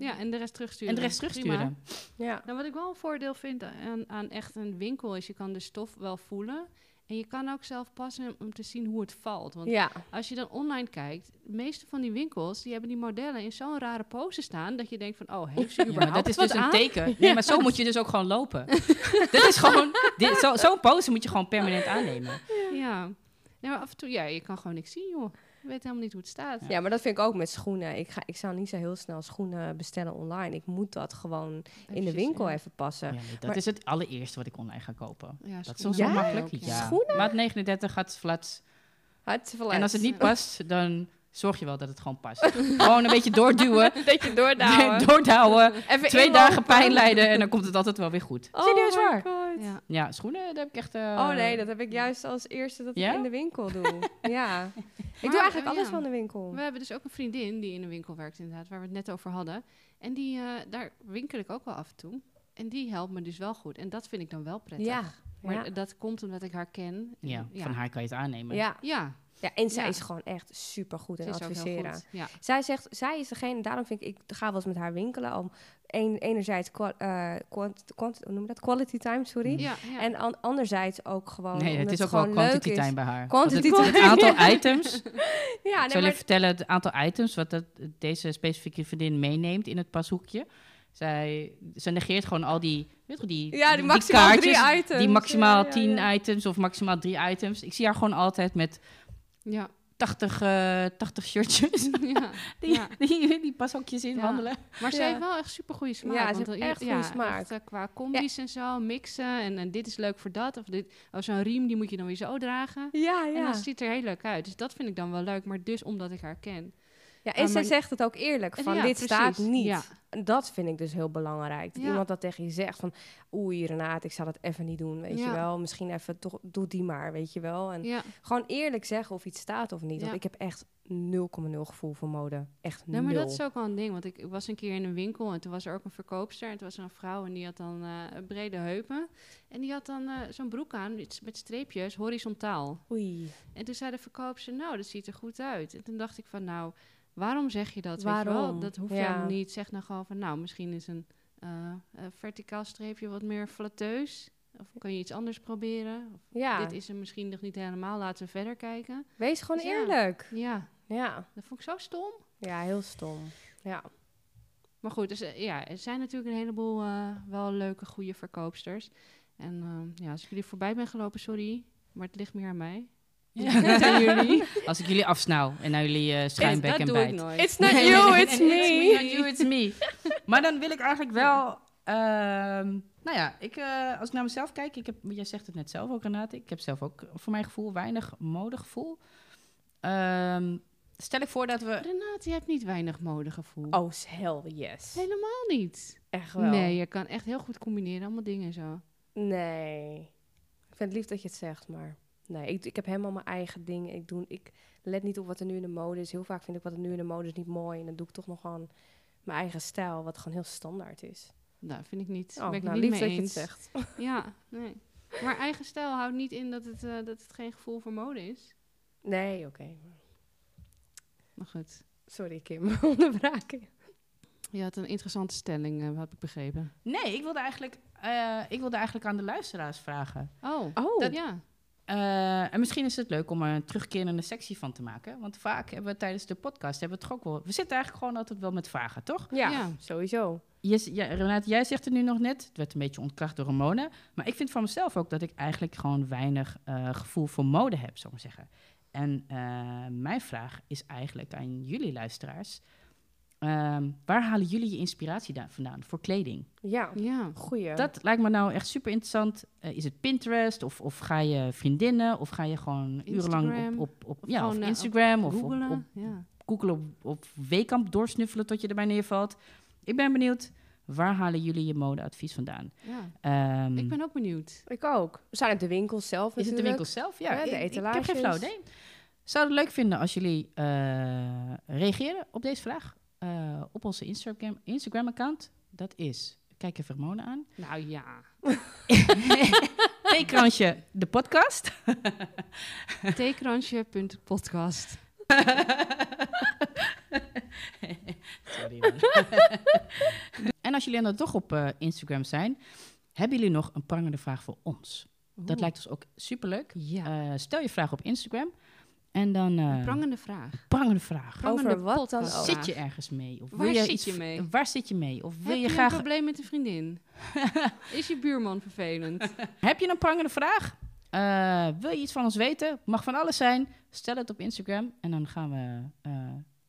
Ja, en de rest terugsturen. En de rest Prima. terugsturen. Ja. Nou, wat ik wel een voordeel vind aan, aan echt een winkel is, je kan de stof wel voelen. En je kan ook zelf passen om te zien hoe het valt. Want ja. als je dan online kijkt, de meeste van die winkels, die hebben die modellen in zo'n rare pose staan, dat je denkt van, oh, heeft ze Ja, maar dat is dus een teken. [laughs] Nee, maar zo moet je dus ook gewoon lopen. [laughs] dat is gewoon... dit- zo- Zo'n pose moet je gewoon permanent aannemen. Ja. Maar af en toe, ja, je kan gewoon niks zien, joh. Je weet helemaal niet hoe het staat. ja, maar dat vind ik ook met schoenen. Ik, ga, ik zou niet zo heel snel schoenen bestellen online. Ik moet dat gewoon in de winkel ja. even passen. Ja, nee, dat Maar- is het allereerste wat ik online ga kopen. Ja, Dat is zo Ja? makkelijk. Ja. Schoenen? Maat 39 gaat flats. Hartstikke En als het niet past, dan zorg je wel dat het gewoon past. [laughs] gewoon een beetje doorduwen. [laughs] dat je doordouwen. [laughs] doordouwen. Even Twee inlopen. dagen pijn lijden en dan komt het altijd wel weer goed. Oh Serieus waar? Ja. Ja, schoenen, daar heb ik echt... eh, Oh nee, dat heb ik juist als eerste dat Ja? ik in de winkel doe. ja. Ik Maar, doe eigenlijk alles ja. van de winkel. We hebben dus ook een vriendin die in een winkel werkt, inderdaad, waar we het net over hadden. En die, eh, daar winkel ik ook wel af en toe. En die helpt me dus wel goed. En dat vind ik dan wel prettig. Ja. Maar ja. dat komt omdat ik haar ken. Ja, van haar kan je het aannemen. Ja. Ja, ja, en zij Ja. is gewoon echt super goed in ze is ook heel adviseren. goed. Ja. Zij zegt, zij is degene, daarom vind ik, ik ga wel eens met haar winkelen. Om een, enerzijds qua, eh, quant, quant- hoe noem je dat? quality time, sorry. Ja, ja. En an- anderzijds ook gewoon. Nee, het is ook wel gewoon quantity time bij haar. Quantity het, time. het aantal [laughs] items. Ja, ik nee, zal maar, even vertellen het aantal items wat dat, deze specifieke vriendin meeneemt in het pashoekje. Zij, ze negeert gewoon al die, weet je, die, ja, die maximaal kaartjes, drie items. die maximaal Ja, ja, tien items of maximaal drie items. Ik zie haar gewoon altijd met ja. 80, eh 80 shirtjes. [laughs] ja. [laughs] Die, Ja. die, die pashokjes in Ja. wandelen. Maar ze heeft wel echt super goede smaak. Ja, ze heeft echt goede smaak. echt, eh, qua combi's en zo, mixen. En, en dit is leuk voor dat. Of, dit, of zo'n riem, die moet je dan weer zo dragen. Ja, En ja. dat ziet er heel leuk uit. Dus dat vind ik dan wel leuk. Maar dus omdat ik haar ken. Ja en Ah, ze maar- zegt het ook eerlijk, van Ja, dit precies. staat niet. Ja. En dat vind ik dus heel belangrijk. Dat Ja. iemand dat tegen je zegt van... Oei, Renate, ik zal dat even niet doen, weet je wel. Misschien even, toch, doe die maar, weet je wel. En gewoon eerlijk zeggen of iets staat of niet. Want ik heb echt 0,0 gevoel voor mode. Echt Nee, nul. maar dat is ook wel een ding. Want ik, was een keer in een winkel en toen was er ook een verkoopster. En toen was er een vrouw en die had dan eh, brede heupen. En die had dan eh, zo'n broek aan met streepjes, horizontaal. Oei. En toen zei de verkoopster, nou, dat ziet er goed uit. En toen dacht ik van, nou, waarom zeg je dat? Weet je wel? Waarom? Dat hoeft Ja. helemaal niet. Zeg nou gewoon van, nou, misschien is een eh, verticaal streepje wat meer flatteus. Of kan je iets anders proberen? Of Ja, Dit is er misschien nog niet helemaal. Laten we verder kijken. wees gewoon Dus ja. eerlijk. Ja, Ja. dat vond ik zo stom. ja, heel stom. Ja. Maar goed, dus, eh, ja, er zijn natuurlijk een heleboel wel leuke, goede verkoopsters. En eh, ja, als ik jullie voorbij ben gelopen, sorry, maar het ligt meer aan mij. Ja. jullie. [laughs] Als ik jullie afsnauw en naar jullie eh schijnbek dat en bijt. It's not you, it's me. It's you, it's me. maar dan wil ik eigenlijk wel... ehm, nou ja, ik, eh, als ik naar mezelf kijk... Ik heb, jij zegt het net zelf ook, Renate. Ik heb zelf ook voor mijn gevoel weinig modegevoel. Ehm, stel ik voor dat we... Renate, je hebt niet weinig modegevoel. Oh, hell yes. Helemaal niet. Echt wel. Nee, je kan echt heel goed combineren, allemaal dingen en zo. Nee. Ik vind het lief dat je het zegt, maar... Nee, ik, ik heb helemaal mijn eigen dingen. Ik, doe, ik let niet op wat er nu in de mode is. Heel vaak vind ik wat er nu in de mode is niet mooi. En dan doe ik toch nog gewoon mijn eigen stijl, wat gewoon heel standaard is. Nou, vind ik niet. Oh, ben ik nou, niet lief mee dat je eens. het zegt. [laughs] Ja, nee. Maar eigen stijl houdt niet in dat het, eh, dat het geen gevoel voor mode is. Nee, oké. Maar goed. Sorry, Kim. [laughs] Onderbraken. Je had een interessante stelling, eh, heb ik begrepen. Nee, ik wilde, eigenlijk, eh, ik wilde eigenlijk aan de luisteraars vragen. Oh, Oh, dat, ja. Eh, en misschien is het leuk om er een terugkerende sectie van te maken. Want vaak hebben we tijdens de podcast hebben we het toch ook wel. We zitten eigenlijk gewoon altijd wel met vragen, toch? ja, Ja. sowieso. Je, ja, Renate, jij zegt het nu nog net. Het werd een beetje ontkracht door Ramona. Maar ik vind van mezelf ook dat ik eigenlijk gewoon weinig eh, gevoel voor mode heb, zou ik maar zeggen. En eh, mijn vraag is eigenlijk aan jullie luisteraars. Ehm, waar halen jullie je inspiratie daar vandaan voor kleding? Ja, Ja. goeie. Dat lijkt me nou echt super interessant. Eh, is het Pinterest of, of ga je vriendinnen of ga je gewoon urenlang Instagram. op, op, op, Of ja, gewoon, of eh, Instagram of op, Googelen. op ja. Google op, op Weekamp doorsnuffelen tot je erbij neervalt. Ik ben benieuwd, waar halen jullie je modeadvies vandaan? ja. Ehm, Ik ben ook benieuwd. Ik ook. Zijn het de winkels zelf is het de natuurlijk. winkel zelf? Ja, Ja, de ik- ik, heb geen flauw idee. Zou het leuk vinden als jullie eh, reageren op deze vraag eh, op onze Instagram, Instagram-account. Dat is, kijk even Ramona aan. [laughs] Nou ja. Theekransje, de podcast. [laughs] Theekransje.podcast. [laughs] Sorry. en als jullie dan toch op eh, Instagram zijn, hebben jullie nog een prangende vraag voor ons? Dat lijkt ons ook superleuk. Ja. Eh, stel je vraag op Instagram en dan eh Een prangende vraag. prangende vraag. Prangende Over wat dan ook? Zit je ergens mee? Of Waar wil je zit iets je mee? Waar zit je mee? Of wil Heb je je graag een probleem met een vriendin? [laughs] Is je buurman vervelend? [laughs] Heb je een prangende vraag? Eh, wil je iets van ons weten? Mag van alles zijn. Stel het op Instagram en dan gaan we eh,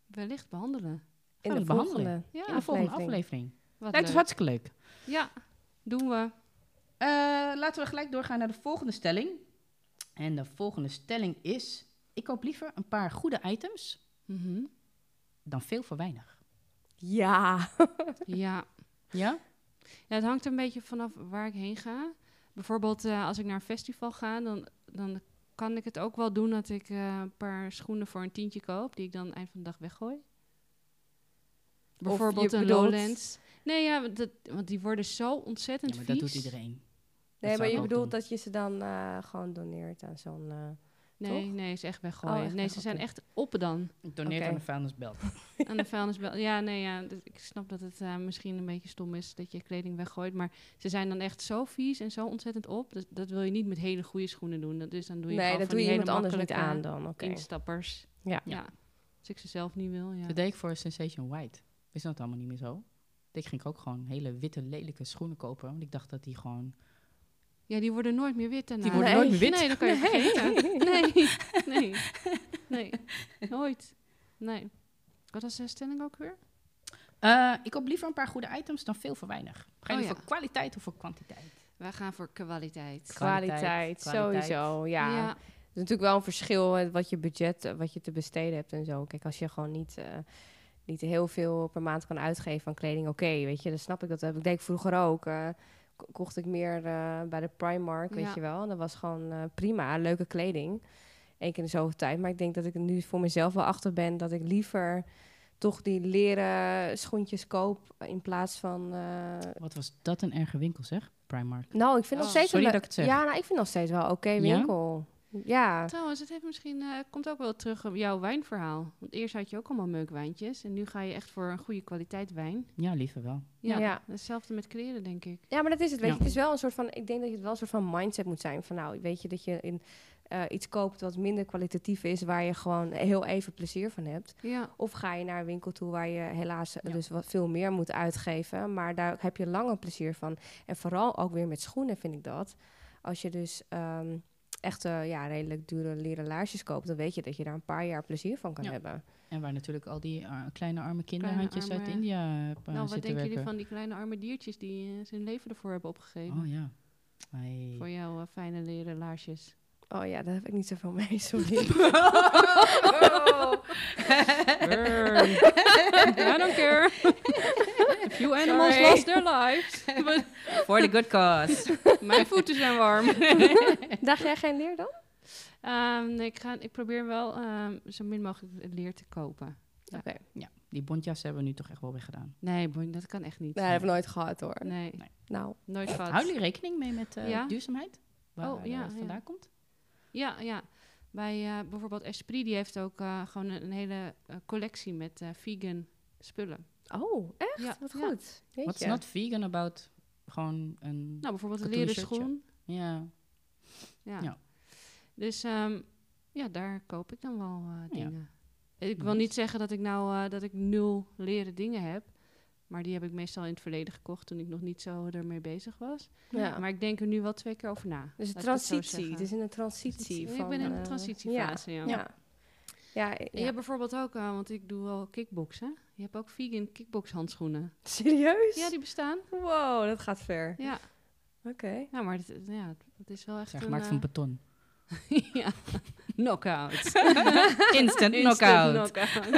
Wellicht behandelen. In de behandelen. volgende. Ja, in de volgende aflevering. aflevering. wat Lijkt ons leuk. hartstikke leuk. Ja, doen we. Eh, laten we gelijk doorgaan naar de volgende stelling. En de volgende stelling is: ik koop liever een paar goede items Mhm. dan veel voor weinig. Ja. [laughs] Ja. Ja? ja, het hangt een beetje vanaf waar ik heen ga. Bijvoorbeeld eh, als ik naar een festival ga, dan, dan kan ik het ook wel doen dat ik eh, een paar schoenen voor een tientje koop, die ik dan eind van de dag weggooi. Bijvoorbeeld een bedoelt- Lowlands. Nee, ja, dat, want die worden zo ontzettend ja maar vies. dat doet iedereen. Nee, maar je bedoelt doen. dat je ze dan eh, gewoon doneert aan zo'n... Nee, toch? nee, is echt weggooien. Oh, echt nee, weg, ze zijn echt op dan. Ik doneer Oké. aan de vuilnisbelt. [laughs] aan de [laughs] vuilnisbel. Ja, nee, ja, dus ik snap dat het eh, misschien een beetje stom is dat je kleding weggooit. Maar ze zijn dan echt zo vies en zo ontzettend op. Dus dat wil je niet met hele goede schoenen doen. Dat- Dus dan doe je nee, gewoon dat van doe je iemand hele anders niet aan dan. Oké. Instappers. Ja. Ja. Als ik ze zelf niet wil, ja. Dat deed ik voor Sensation White. Is dat allemaal niet meer zo? Ik ging ook gewoon hele witte, lelijke schoenen kopen. Want ik dacht dat die gewoon... Ja, die worden nooit meer wit daarna. Die worden Nee. nooit meer wit. Nee, dan kan je Nee. vergeten. [laughs] Nee, nee, nee. Nooit. Nee. Wat was de stelling ook weer? Eh, ik koop liever een paar goede items dan veel voor weinig. Ga je Oh, ja. kwaliteit of voor kwantiteit? Wij gaan voor kwaliteit. Kwaliteit, Kwaliteit, sowieso. Ja. ja. Er is natuurlijk wel een verschil met wat je budget, eh, wat je te besteden hebt en zo. Kijk, als je gewoon niet, eh, niet heel veel per maand kan uitgeven aan kleding, oké, weet je, dan snap ik dat. Dat deed ik vroeger ook. eh, kocht ik meer eh, bij de Primark, weet Ja. je wel. Dat was gewoon eh, prima, leuke kleding. Eén keer in de zoveel tijd. Maar ik denk dat ik er nu voor mezelf wel achter ben dat ik liever toch die leren schoentjes koop in plaats van... eh, Wat was dat een erge winkel, zeg? Primark. nou, ik vind nog Oh, steeds... sorry dat ik het zeg. Ja, nou, ik vind nog steeds wel oké winkel. Ja. Trouwens, het heeft misschien, eh, komt ook wel terug op jouw wijnverhaal. Want eerst had je ook allemaal meukwijntjes. En nu ga je echt voor een goede kwaliteit wijn. Ja, liever wel. Ja, Ja. hetzelfde met kleren, denk ik. Ja, maar dat is het. Weet Ja. je, het is wel een soort van. Ik denk dat je het wel een soort van mindset moet zijn. Van nou, weet je dat je in eh, iets koopt wat minder kwalitatief is, waar je gewoon heel even plezier van hebt. Ja, Of ga je naar een winkel toe waar je helaas Ja. dus wat veel meer moet uitgeven, maar daar heb je langer plezier van. En vooral ook weer met schoenen vind ik dat. Als je dus ehm echt eh, ja, redelijk dure leren laarsjes koopt, dan weet je dat je daar een paar jaar plezier van kan Ja. hebben. En waar natuurlijk al die eh, kleine arme kinderhandjes uit arme- India hebben nou, wat denken jullie van die kleine arme diertjes die eh, zijn leven ervoor hebben opgegeven? Oh ja. Hey. Voor jouw eh, fijne leren laarsjes. Oh ja, daar heb ik niet zoveel mee, [laughs] sorry. Burn. I don't care. Few animals Sorry. lost their lives. [laughs] For the good cause. [laughs] mijn voeten zijn warm. [laughs] Dacht jij geen leer dan? Ehm, nee, ik, ga, ik probeer wel ehm, zo min mogelijk leer te kopen. Ja. Oké. ja, die bontjas hebben we nu toch echt wel weggedaan. Nee, boy, dat kan echt niet. Nee, dat heb ik nooit gehad hoor. Nee, Nee. Nou, nooit gehad. Houden jullie rekening mee met eh, Ja. duurzaamheid? Waar Oh, ja, het ja. vandaan komt? Ja, ja. Bij eh, bijvoorbeeld Esprit, die heeft ook eh, gewoon een, een hele eh, collectie met eh, vegan spullen. Oh, echt? Ja, Wat ja. goed. What's Jeetje. not vegan about gewoon een... Nou, bijvoorbeeld een leren schoen. ja, Ja. Ja. Dus ehm, ja, daar koop ik dan wel eh, Ja. dingen. Ik wil niet zeggen dat ik nou eh, dat ik nul leren dingen heb. Maar die heb ik meestal in het verleden gekocht toen ik nog niet zo ermee bezig was. Ja. Maar ik denk er nu wel twee keer over na. Dus een transitie. Het is in een transitie. Ik van, ben in eh, een transitiefase, ja. Ja. Ja, En je ja. hebt bijvoorbeeld ook, eh, want ik doe wel kickboksen. Je hebt ook vegan kickbox handschoenen. Serieus? Ja, die bestaan. Wow, dat gaat ver. Ja, Oké. ja maar het, ja, het is wel echt zijn een... gemaakt van eh, beton. [laughs] ja, knockout. [laughs] Instant Instant knockout. knockout. [laughs]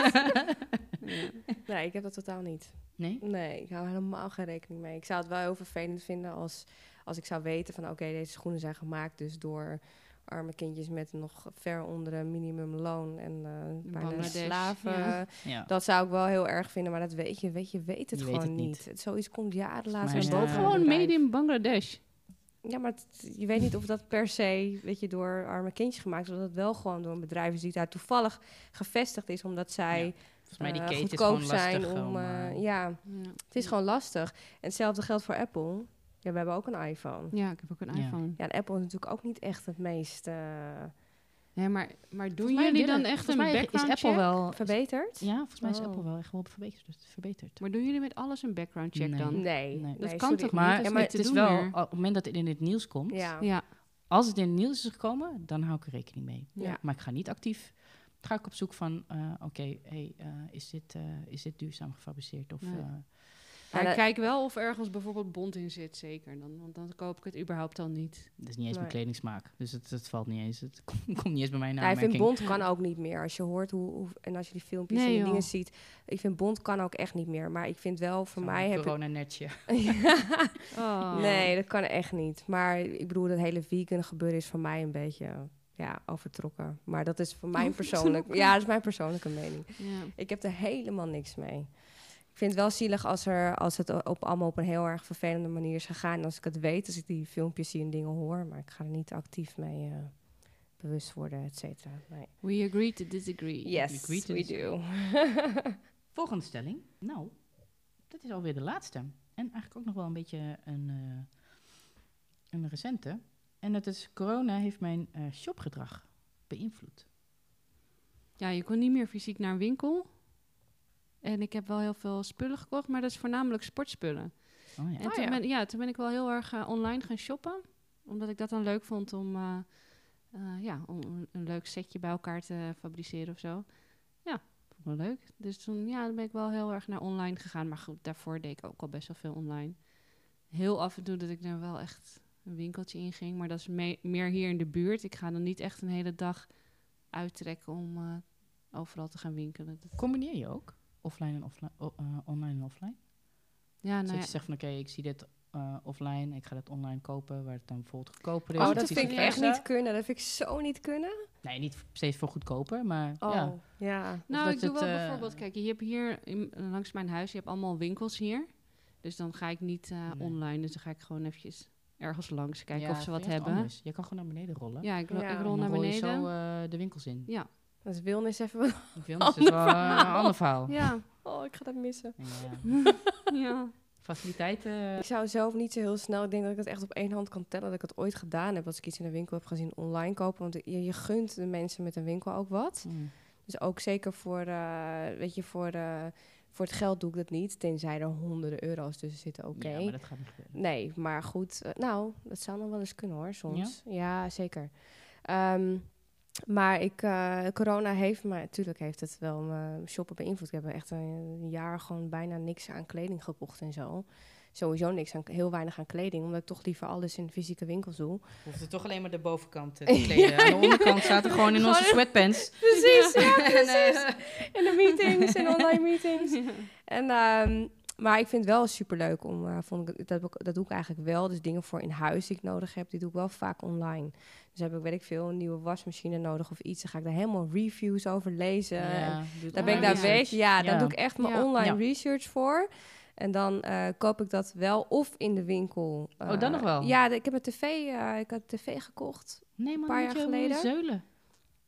ja. Nee, ik heb dat totaal niet. Nee? Nee, ik hou helemaal geen rekening mee. Ik zou het wel heel vervelend vinden als, als ik zou weten van... oké, deze schoenen zijn gemaakt dus door arme kindjes met nog ver onder een minimumloon en eh bijna Bangladesh, slaven. ja. Ja. Dat zou ik wel heel erg vinden, maar dat weet je, weet je, weet het Je weet gewoon het niet. zoiets komt jaren later Maar ja. boven. Gewoon made in Bangladesh. Ja, maar het- je weet niet of dat per se, weet je, door arme kindjes gemaakt is. Of dat het wel gewoon door een bedrijf is die daar toevallig gevestigd is, omdat zij Ja. Volgens mij die is goedkoop gewoon lastig zijn om... eh, ja, Ja. het is gewoon lastig. En hetzelfde geldt voor Apple. Ja, we hebben ook een iPhone. Ja, ik heb ook een Ja. iPhone. Ja, en Apple is natuurlijk ook niet echt het meest eh, Ja, maar, maar doen jullie dan echt volgens een mij background is Apple check? wel... verbeterd. Ja, volgens mij is Oh. Apple wel echt wel verbeterd. verbeterd. Maar doen jullie met alles een background check Nee. dan? Nee, Nee. Dat nee, kan sorry. toch Maar, niet? Is maar het is doen wel, meer. op het moment dat het in het nieuws komt, Ja. Ja, als het in het nieuws is gekomen, dan hou ik er rekening mee. Ja. Maar ik ga niet actief, ga ik op zoek van, eh, oké, hey, eh, is, dit, eh, is dit duurzaam gefabriceerd? Of, Nee. eh, maar Ja, ik dat- kijk wel of ergens bijvoorbeeld bond in zit, zeker. Dan, want dan koop ik het überhaupt al niet. dat is niet eens Nee. mijn kledingsmaak, dus het, het valt niet eens. Het [laughs] komt, niet eens bij mij in Ja, ik vind. Bond kan ook niet meer. Als je hoort hoe, hoe- en als je die filmpjes Nee, en die joh. dingen ziet. Ik vind Bond kan ook echt niet meer. Maar ik vind wel, voor mij heb ik... corona-netje. [laughs] Oh. Nee, dat kan echt niet. Maar ik bedoel, dat hele vegan gebeuren is voor mij een beetje ja, overtrokken. Maar dat is voor [laughs] mij persoonlijk... Ja, dat is mijn persoonlijke mening. Ja. Ik heb er helemaal niks mee. Ik vind het wel zielig als, er, als het op, allemaal op een heel erg vervelende manier is gegaan. En als ik het weet, als ik die filmpjes zie en dingen hoor. Maar ik ga er niet actief mee eh, bewust worden, et cetera. Nee. We agree to disagree. Yes, agree to we disagree. do. [laughs] Volgende stelling. Nou, dat is alweer de laatste. En eigenlijk ook nog wel een beetje een, eh, een recente. En dat is, corona heeft mijn eh, shopgedrag beïnvloed. Ja, je kon niet meer fysiek naar een winkel. En ik heb wel heel veel spullen gekocht, maar dat is voornamelijk sportspullen. Oh ja. En Oh, toen, ja. Ben, ja, toen ben ik wel heel erg eh, online gaan shoppen. Omdat ik dat dan leuk vond om, eh, eh, ja, om een, leuk setje bij elkaar te fabriceren of zo. Ja, vond ik wel leuk. Dus toen ja, dan ben ik wel heel erg naar online gegaan. Maar goed, daarvoor deed ik ook al best wel veel online. Heel af en toe dat ik er wel echt een winkeltje in ging. Maar dat is me- meer hier in de buurt. Ik ga dan niet echt een hele dag uittrekken om eh, overal te gaan winkelen. Dat, Combineer je ook? Offline en offline, eh, online en offline? ja, Dus nou dat ja, je zegt van oké, ik zie dit eh, offline, ik ga dat online kopen, waar het dan bijvoorbeeld goedkoper is. Oh, dat vind ik echt niet kunnen. Dat vind ik zo niet kunnen. Nee, niet steeds voor goedkoper, maar Oh, ja. ja. Nou, ik doe het, wel eh, bijvoorbeeld, kijk, je hebt hier in- langs mijn huis, je hebt allemaal winkels hier. Dus dan ga ik niet eh, Nee. online, dus dan ga ik gewoon eventjes ergens langs kijken Ja, of ze wat hebben. anders. Je kan gewoon naar beneden rollen. Ja, ik, ro- Ja. ik En rol naar rol je beneden. zo eh, de winkels in. Ja, Dat is wilnis even... [laughs] wat- is wel eh, een ander verhaal. ja, Oh, ik ga dat missen. Ja. [laughs] ja. Faciliteiten. Ik zou zelf niet zo heel snel... Ik denk dat ik het echt op één hand kan tellen dat ik het ooit gedaan heb. Als ik iets in een winkel heb gezien, online kopen. Want je, je gunt de mensen met een winkel ook wat. Mm. Dus ook zeker voor, eh, weet je, voor, eh, voor het geld doe ik dat niet. Tenzij er honderden euro's tussen zitten, oké. Ja, maar dat gaat niet gebeuren. Nee, maar goed. nou, dat zou nog wel eens kunnen hoor, soms. Ja, zeker. Ehm, maar ik, eh, corona heeft me, natuurlijk heeft het wel mijn shoppen beïnvloed. Ik heb echt een jaar gewoon bijna niks aan kleding gekocht en zo. Sowieso niks aan, heel weinig aan kleding, omdat ik toch liever alles in fysieke winkels doe. Hoeft er toch alleen maar de bovenkant eh, [laughs] te kleden. Aan de onderkant zaten gewoon in onze sweatpants. [laughs] Precies, ja, [laughs] En, precies. eh, in de meetings, in online meetings. En, ehm, maar ik vind het wel superleuk om, eh, vond ik, dat, doe ik- dat doe ik eigenlijk wel. Dus dingen voor in huis die ik nodig heb, die doe ik wel vaak online. Dus heb ik, weet ik veel, een nieuwe wasmachine nodig of iets. Dan ga ik daar helemaal reviews over lezen. En ja, daar ben ik daar bezig. Ja, daar Ja. doe ik echt mijn Ja. online Ja. research voor. En dan eh, koop ik dat wel of in de winkel. Oh, dan eh, nog wel? Ja, ik heb een tv, eh, ik had een tv gekocht. Nee, man, paar moet jaar geleden. zeulen.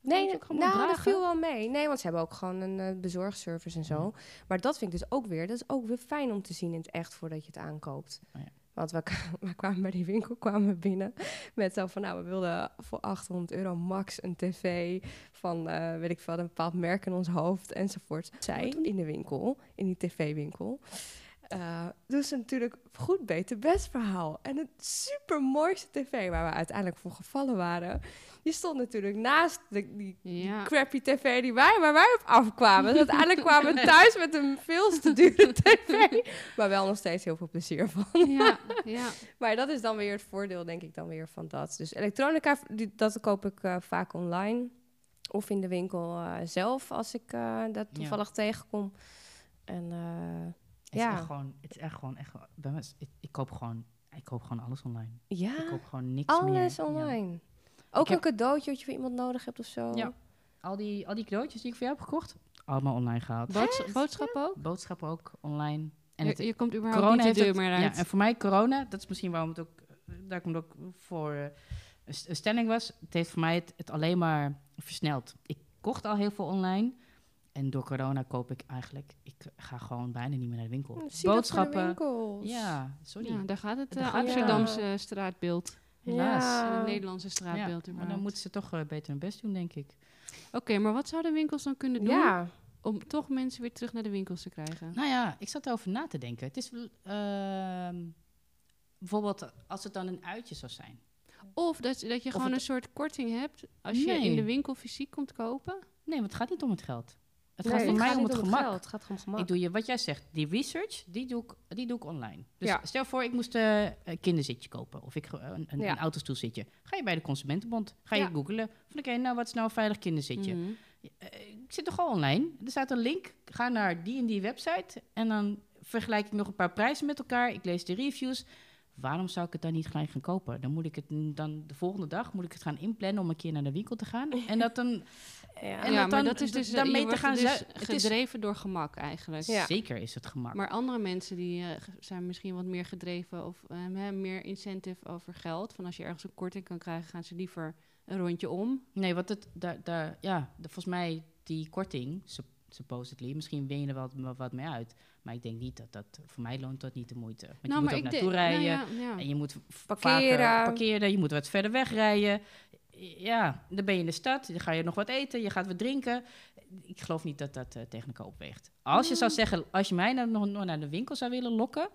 Nee, gewoon nou, dat viel wel mee. Nee, want ze hebben ook gewoon een eh, bezorgservice en zo. Ja. Maar dat vind ik dus ook weer, dat is ook weer fijn om te zien in het echt voordat je het aankoopt. Oh ja. Want we, [laughs] we kwamen bij die winkel kwamen we binnen met zo van, nou, we wilden voor 800 euro max een tv van, eh, weet ik veel, een bepaald merk in ons hoofd enzovoort. Zij in de winkel, in die tv-winkel, eh dus natuurlijk goed beter best verhaal. En het supermooiste tv waar we uiteindelijk voor gevallen waren, die stond natuurlijk naast de, die Ja. crappy tv die wij, waar wij op afkwamen. Dus uiteindelijk [laughs] kwamen we thuis met een veel te dure [laughs] tv. Maar wel nog steeds heel veel plezier van. ja, ja. [laughs] Maar dat is dan weer het voordeel, denk ik, dan weer van dat. Dus elektronica, die, dat koop ik eh, vaak online. Of in de winkel eh, zelf, als ik dat toevallig tegenkom. En Het is Ja. echt gewoon, het is echt gewoon, echt, gewoon- bij mij is- ik, ik koop gewoon, ik koop gewoon alles online. Ik ja, koop gewoon niks meer. alles Ja. online. Ook Ik heb- een cadeautje wat je voor iemand nodig hebt of zo. Ja. Al die, al die cadeautjes die ik voor jou heb gekocht, allemaal online gehaald. Boods- boodschappen ook? Boodschappen ook online. En je, het, je komt überhaupt corona niet de deur meer uit. Ja, en voor mij corona, dat is misschien waarom het ook, daar komt ook voor eh, een stelling was. Het heeft voor mij het, het alleen maar versneld. Ik kocht al heel veel online. En door corona koop ik eigenlijk, ik ga gewoon bijna niet meer naar de winkel. Zie dat voor de Boodschappen. winkels. Ja, sorry. Ja, daar gaat het Daar eh. Amsterdamse straatbeeld. Helaas. Ja. Het Nederlandse Ja, straatbeeld. maar dan moeten ze toch eh, beter hun best doen, denk ik. Oké, maar wat zouden winkels dan kunnen doen Ja, om toch mensen weer terug naar de winkels te krijgen? Nou ja, ik zat erover na te denken. Het is ehm, bijvoorbeeld als het dan een uitje zou zijn. Of dat, dat je gewoon het- een soort korting hebt als je in de winkel fysiek komt kopen. Nee, want het gaat niet om het geld. Het Nee, gaat voor mij om het gemak. geld, Het gaat om gemak. Ik doe je, wat jij zegt, die research, die doe ik, die doe ik online. Dus Ja. stel voor, ik moest eh, een kinderzitje kopen. Of ik, een, een, Ja. een autostoelzitje. Ga je bij de Consumentenbond. Ga je Ja. googlen. Van oké, nou wat is nou een veilig kinderzitje? Mhm. Eh, ik zit toch gewoon online. Er staat een link. Ga naar die en die website. En dan vergelijk ik nog een paar prijzen met elkaar. Ik lees de reviews. Waarom zou ik het dan niet gelijk gaan kopen? Dan moet ik het dan de volgende dag moet ik het gaan inplannen om een keer naar de winkel te gaan. En dat dan [laughs] Ja. En ja, dat maar dan- dat is dus daarmee te gaan dus gedreven door gemak eigenlijk. Ja. zeker is het gemak. Maar andere mensen die eh, zijn misschien wat meer gedreven of hebben meer incentive over geld. Van als je ergens een korting kan krijgen, gaan ze liever een rondje om. Nee, want het, daar, daar, ja, de- volgens mij die korting, supposedly, misschien win je er wat, wat mee uit. Maar ik denk niet dat dat, voor mij loont dat niet de moeite. Want je moet ook naartoe denk- rijden. nou ja, ja. En je moet Parkeren. vaker parkeren, je moet wat verder wegrijden. Ja, dan ben je in de stad, dan ga je nog wat eten, je gaat wat drinken. Ik geloof niet dat dat tegen elkaar opweegt. Als je zou zeggen, als je mij nou nog, nog naar de winkel zou willen lokken,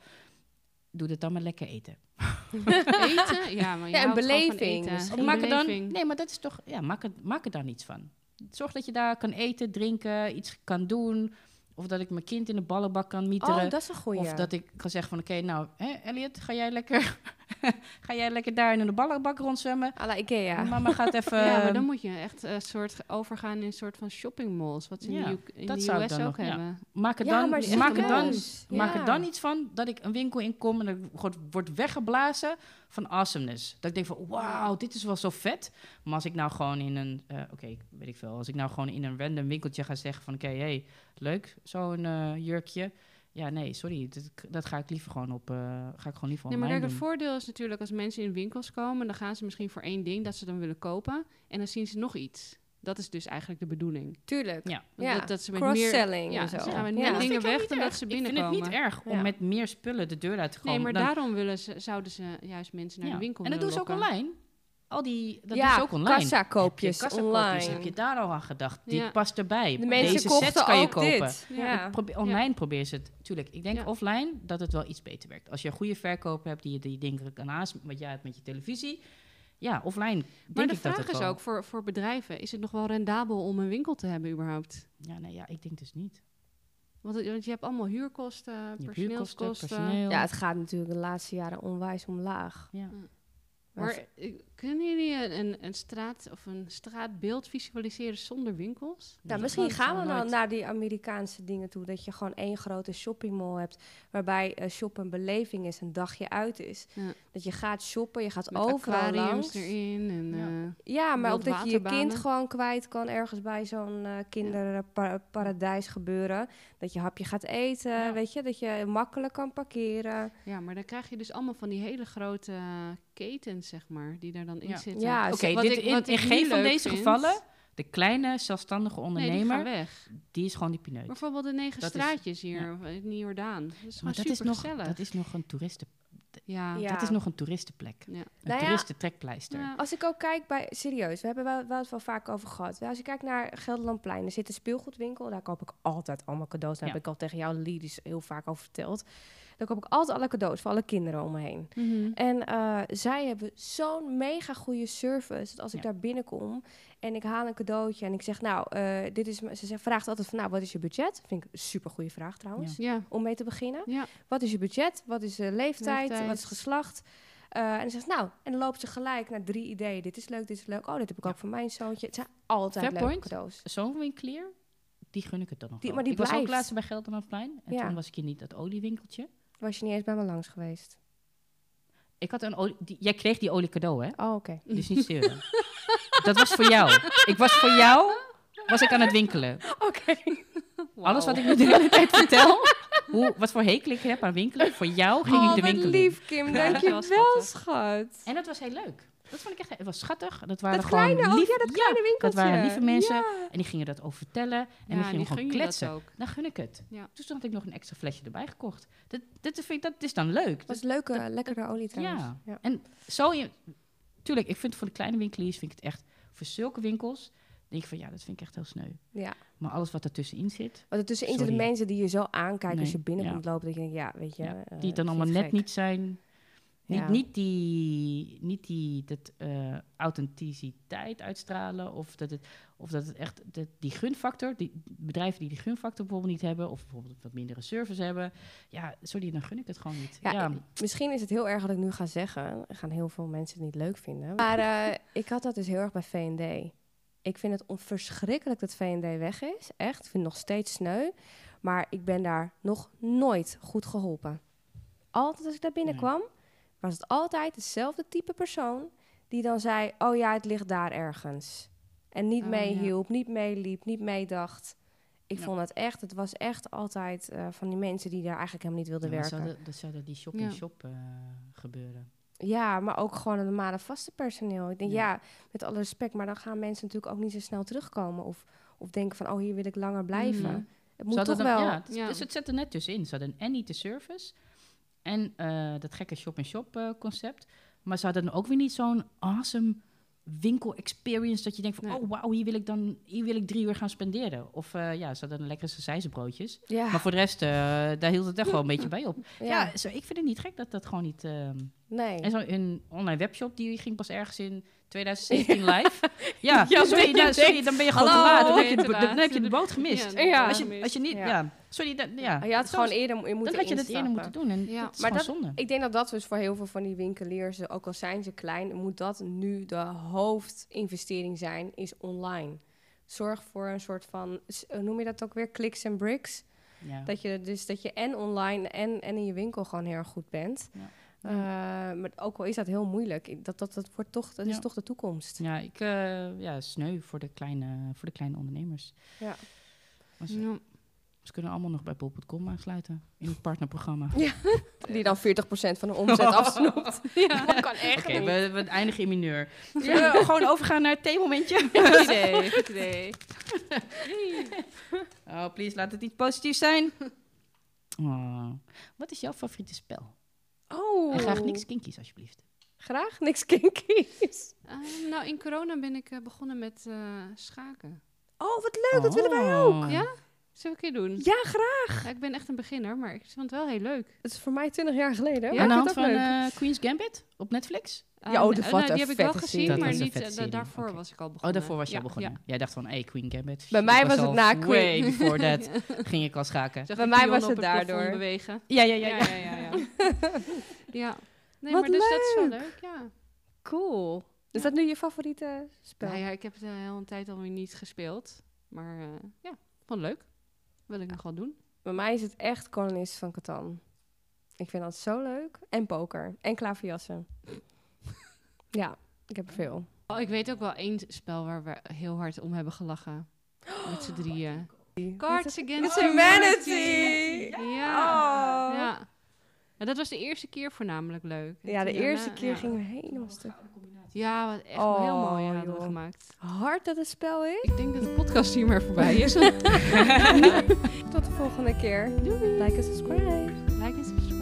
doe het dan maar lekker eten. [laughs] Eten? Ja, maar je Ja, een beleving. eten. Dus maak er dan, nee, maar dat is toch, ja, maak er, maak er dan iets van. Zorg dat je daar kan eten, drinken, iets kan doen. Of dat ik mijn kind in de ballenbak kan mieteren. Oh, dat is een goeie. Of dat ik ga zeggen van, oké, nou, hè, Elliot, ga jij lekker, [laughs] ga jij lekker daar in de ballenbak rondzwemmen? à la Ikea. Mama gaat even... [laughs] ja, maar ehm, dan moet je echt een soort overgaan in een soort van shoppingmalls. Wat ze in Ja, de, in dat de zou US dan ook nog- ja. hebben. maak er dan, maak er dan, maak er dan iets van dat ik een winkel inkom en dat wordt, wordt weggeblazen van awesomeness. Dat ik denk van, wauw, dit is wel zo vet. Maar als ik nou gewoon in een, eh, oké, weet ik veel, als ik nou gewoon in een random winkeltje ga zeggen van, oké, hey, leuk, zo'n eh, jurkje. Ja, nee, sorry, dat, dat ga ik liever gewoon op, eh, ga ik gewoon liever Nee, maar kijk, het voordeel is natuurlijk als mensen in winkels komen, dan gaan ze misschien voor één ding dat ze dan willen kopen. En dan zien ze nog iets. Dat is dus eigenlijk de bedoeling. Tuurlijk. Ja. Ja, Dat, dat ze met meer, cross-selling ja, en zo. ze gaan met Ja. meer dingen weg dan dat ze Ik vind binnenkomen. het niet erg om Ja. met meer spullen de deur uit te komen. Nee, maar Dan- daarom willen ze, zouden ze juist mensen naar ja. de winkel En dat doen ze ook online. Al die, dat ja, ze ook online. kassakoopjes Heb online. Heb je daar al aan gedacht? Die Ja. past erbij. De mensen Deze sets kan je kopen. dit. Ja. Probeer- online probeer ze het. Tuurlijk, ik denk Ja. offline dat het wel iets beter werkt. Als je een goede verkoop hebt die je die dingen kan aanspreken, wat jij hebt met je televisie. Ja, offline denk Maar de ik dat vraag het is wel- ook voor, voor bedrijven, is het nog wel rendabel om een winkel te hebben überhaupt? Ja, nee, ja, ik denk dus niet. Want, want je hebt allemaal huurkosten, Je hebt huurkosten, personeelskosten. personeel. Ja, het gaat natuurlijk de laatste jaren onwijs omlaag. Ja. Maar eh, kunnen jullie een, een, een straat of een straatbeeld visualiseren zonder winkels? Nou, Dat misschien gaan we dan nooit- naar die Amerikaanse dingen toe. Dat je gewoon één grote shoppingmall hebt. Waarbij eh shoppen een beleving is, een dagje uit is. Ja. Dat je gaat shoppen, je gaat Met overal aquariums langs. erin. En, Ja. eh, Ja, maar ook dat je je kind gewoon kwijt kan ergens bij zo'n eh kinderparadijs gebeuren. Dat je hapje gaat eten, Ja. weet je. Dat je makkelijk kan parkeren. ja, maar dan krijg je dus allemaal van die hele grote ketens, zeg maar, die daar dan in Ja. zitten. Ja, Oké, dit, ik- in, wat geen van deze vind- gevallen De kleine zelfstandige Nee, ondernemer, die gaan die, weg. is gewoon die pineut. Bijvoorbeeld de negen Dat is- straatjes hier in Jordaan. Dat is gewoon Maar dat is, super nog, gezellig. dat is nog een toeristen, Ja. Ja. dat is nog een toeristenplek. Ja. Een Nou ja, toeristentrekpleister. Ja. Als ik ook kijk bij, serieus, we hebben wel, wel het wel vaak over gehad. Als je kijkt naar Gelderlandplein, er zit een speelgoedwinkel. Daar koop ik altijd allemaal cadeaus. Daar Ja. heb ik al tegen jou, Lidis, heel vaak over verteld. Daar koop ik altijd alle cadeaus voor alle kinderen om me heen. Mhm. En eh, zij hebben zo'n mega goede service. Dat als ik daar binnenkom en ik haal een cadeautje en ik zeg, nou, eh, dit is. Ze zegt, vraagt altijd van, nou, wat is je budget? Vind ik een super goede vraag trouwens. Ja. Om mee te beginnen. Wat is je budget? Wat is de leeftijd? Leeftijd. Wat is geslacht? Eh, en dan zegt ze, nou, en dan loopt ze gelijk naar drie ideeën. Dit is leuk, dit is leuk. Oh, dit heb ik ook voor mijn zoontje. Het zijn altijd leuke Fairpoint? cadeaus. Zo'n winkelier, die gun ik het dan nog Die- maar die ik was ook blijft. laatst bij Gelderlandplein. En Ja. toen was ik hier niet dat oliewinkeltje. Was je niet eens bij me langs geweest? Ik had een olie... die- jij kreeg die olie cadeau, hè? Oh, oké. Dus niet zeuren. [laughs] dat was voor jou. Ik was voor jou, was ik aan het winkelen. Oké. Alles wat ik nu de hele tijd vertel, hoe, wat voor hekel ik heb aan winkelen, voor jou ging oh, ik de winkel in. lief, Kim. Dank je wel, schat. En dat was heel leuk. Dat vond ik echt, het was schattig. Dat waren Dat gewoon kleine, lief, ja, dat kleine winkeltje. dat waren lieve mensen. Ja. En die gingen dat over vertellen. En die Ja, gingen die gewoon je dat kletsen. ook. Dan gun ik het. Ja. Dus toen had ik nog een extra flesje erbij gekocht. Dat, dat, vind ik, dat is dan leuk. Dat was leuke, lekkere olie trouwens. Ja. Ja. En zo, je, tuurlijk, ik vind voor de kleine winkeliers vind ik het echt, voor zulke winkels, denk ik van ja, dat vind ik echt heel sneu. ja. Maar alles wat ertussenin zit, Want ertussenin zitten Sorry. mensen die je zo aankijken als je binnenkomt ja. lopen. Dat je denkt, ja, weet je. ja, eh, die ik dan allemaal het net gek. niet zijn. Niet, niet die, niet die dat, eh, authenticiteit uitstralen. Of dat het, of dat het echt dat die gunfactor, die bedrijven die die gunfactor bijvoorbeeld niet hebben. Of bijvoorbeeld wat mindere service hebben. Ja, sorry, dan gun ik het gewoon niet. Ja, misschien is het heel erg wat ik nu ga zeggen. Gaan heel veel mensen het niet leuk vinden. Maar eh, [laughs] ik had dat dus heel erg bij V&D. Ik vind het on- verschrikkelijk dat V&D weg is. Echt. Ik vind het nog steeds sneu. Maar ik ben daar nog nooit goed geholpen. Altijd als ik daar binnenkwam, was het altijd dezelfde type persoon... die dan zei, oh ja, het ligt daar ergens. En niet Oh, meehielp, niet meeliep, niet meedacht. Ik Ja. vond het echt, het was echt altijd eh, van die mensen die daar eigenlijk helemaal niet wilden Ja, werken. zou dat, dat zou dat die shop-in-shop eh, gebeuren. Ja, maar ook gewoon een normale vaste personeel. Ik denk, Ja. ja. met alle respect, maar dan gaan mensen natuurlijk ook niet zo snel terugkomen. Of, of denken van, oh, hier wil ik langer blijven. Mhm. Het moet toch wel... dan- ja, het- Ja. Dus het zet er net tussenin. Ze hadden en niet de service en eh, dat gekke shop-in-shop eh, concept. Maar ze hadden dan ook weer niet zo'n awesome winkel experience dat je denkt van, Nee. oh wauw, hier wil ik dan hier wil ik drie uur gaan spenderen. Of eh, ja, ze hadden een lekkere sausijzenbroodjes. Ja, Maar voor de rest, daar hield het echt wel een beetje bij op. ja. Ja, zo, ik vind het niet gek dat dat gewoon niet... ehm, nee. en zo een online webshop, die ging pas ergens in 2017 live. [laughs] Ja, Ja, sorry, denkt, dan ben je gewoon te hallo, laat. Dan heb, je de, te dan heb je de boot gemist. Ja, Ja. Als, je, als je niet, Ja. ja. sorry, dat, ja. je had gewoon eerder Dan had je dat eerder moeten doen. En Ja. dat is Maar dat- zonde. Ik denk dat dat dus voor heel veel van die winkeliers, ook al zijn ze klein, moet dat nu de hoofdinvestering zijn, is online. Zorg voor een soort van, hoe noem je dat ook weer, clicks en bricks. Ja. Dat je dus dat je en online en, en in je winkel gewoon heel erg goed bent. Eh, maar ook al is dat heel moeilijk, dat, dat, dat, wordt toch, dat is toch de toekomst. ja, ik eh, ja, sneu voor de kleine, voor de kleine ondernemers. Ja. Ze, Ja. ze kunnen allemaal nog bij bol.com aansluiten in het partnerprogramma. [laughs] Die dan 40% van de omzet [laughs] afsnoept. Ja. Dat kan echt we, we eindigen in mineur. Zullen we gewoon overgaan naar het theemomentje? Goed idee, [laughs] goed idee. Oh, please, laat het iets positiefs zijn. Oh. Wat is jouw favoriete spel? Oh. En graag niks kinkies, alsjeblieft. Graag niks kinkies. Eh, nou, in corona ben ik eh, begonnen met eh, schaken. Oh, wat leuk, dat willen wij ook. Oh. Ja? Zullen we een keer doen? Ja, graag. Ja, ik ben echt een beginner, maar ik vond het wel heel leuk. Het is voor mij 20 jaar geleden. Ja, Aan ik de hand het ook van leuk. eh, Queen's Gambit op Netflix? Ja, oh, de- Eh, wat nou, een die heb ik wel gezien. Dat maar een niet, eh, daarvoor was ik al Oh, begonnen. daarvoor was je Ja, al begonnen. ja. Jij dacht van, hey, Queen Gambit. Bij mij was het al na Way Queen. before [laughs] that ging ik al schaken. Bij mij was het daardoor. bewegen. Ja, ja, ja. Ja, ja. [laughs] ja. Nee, Wat maar dus dat is wel leuk, ja. Cool. Is dat nu je favoriete spel? Nou ja, ik heb het een hele tijd alweer niet gespeeld. Maar eh, ja, vond het leuk. Wil ik nog wel doen. Bij mij is het echt kolonist van Catan. Ik vind dat zo leuk. En poker. En klaverjassen. [laughs] ja, ik heb er veel. Oh, ik weet ook wel één spel waar we heel hard om hebben gelachen. Met z'n drieën. [gasps] Cards Against Humanity! Ja. Oh. ja. Ja, dat was de eerste keer voornamelijk leuk. En Ja, de eerste daarna- keer ja. gingen we helemaal stuk. Ja, wat echt Oh, heel mooi hadden we joh. gemaakt. Hard dat het spel is. Ik denk dat de podcast hier maar voorbij is. [laughs] [laughs] Tot de volgende keer. Doei. Like en subscribe. Like en subscribe.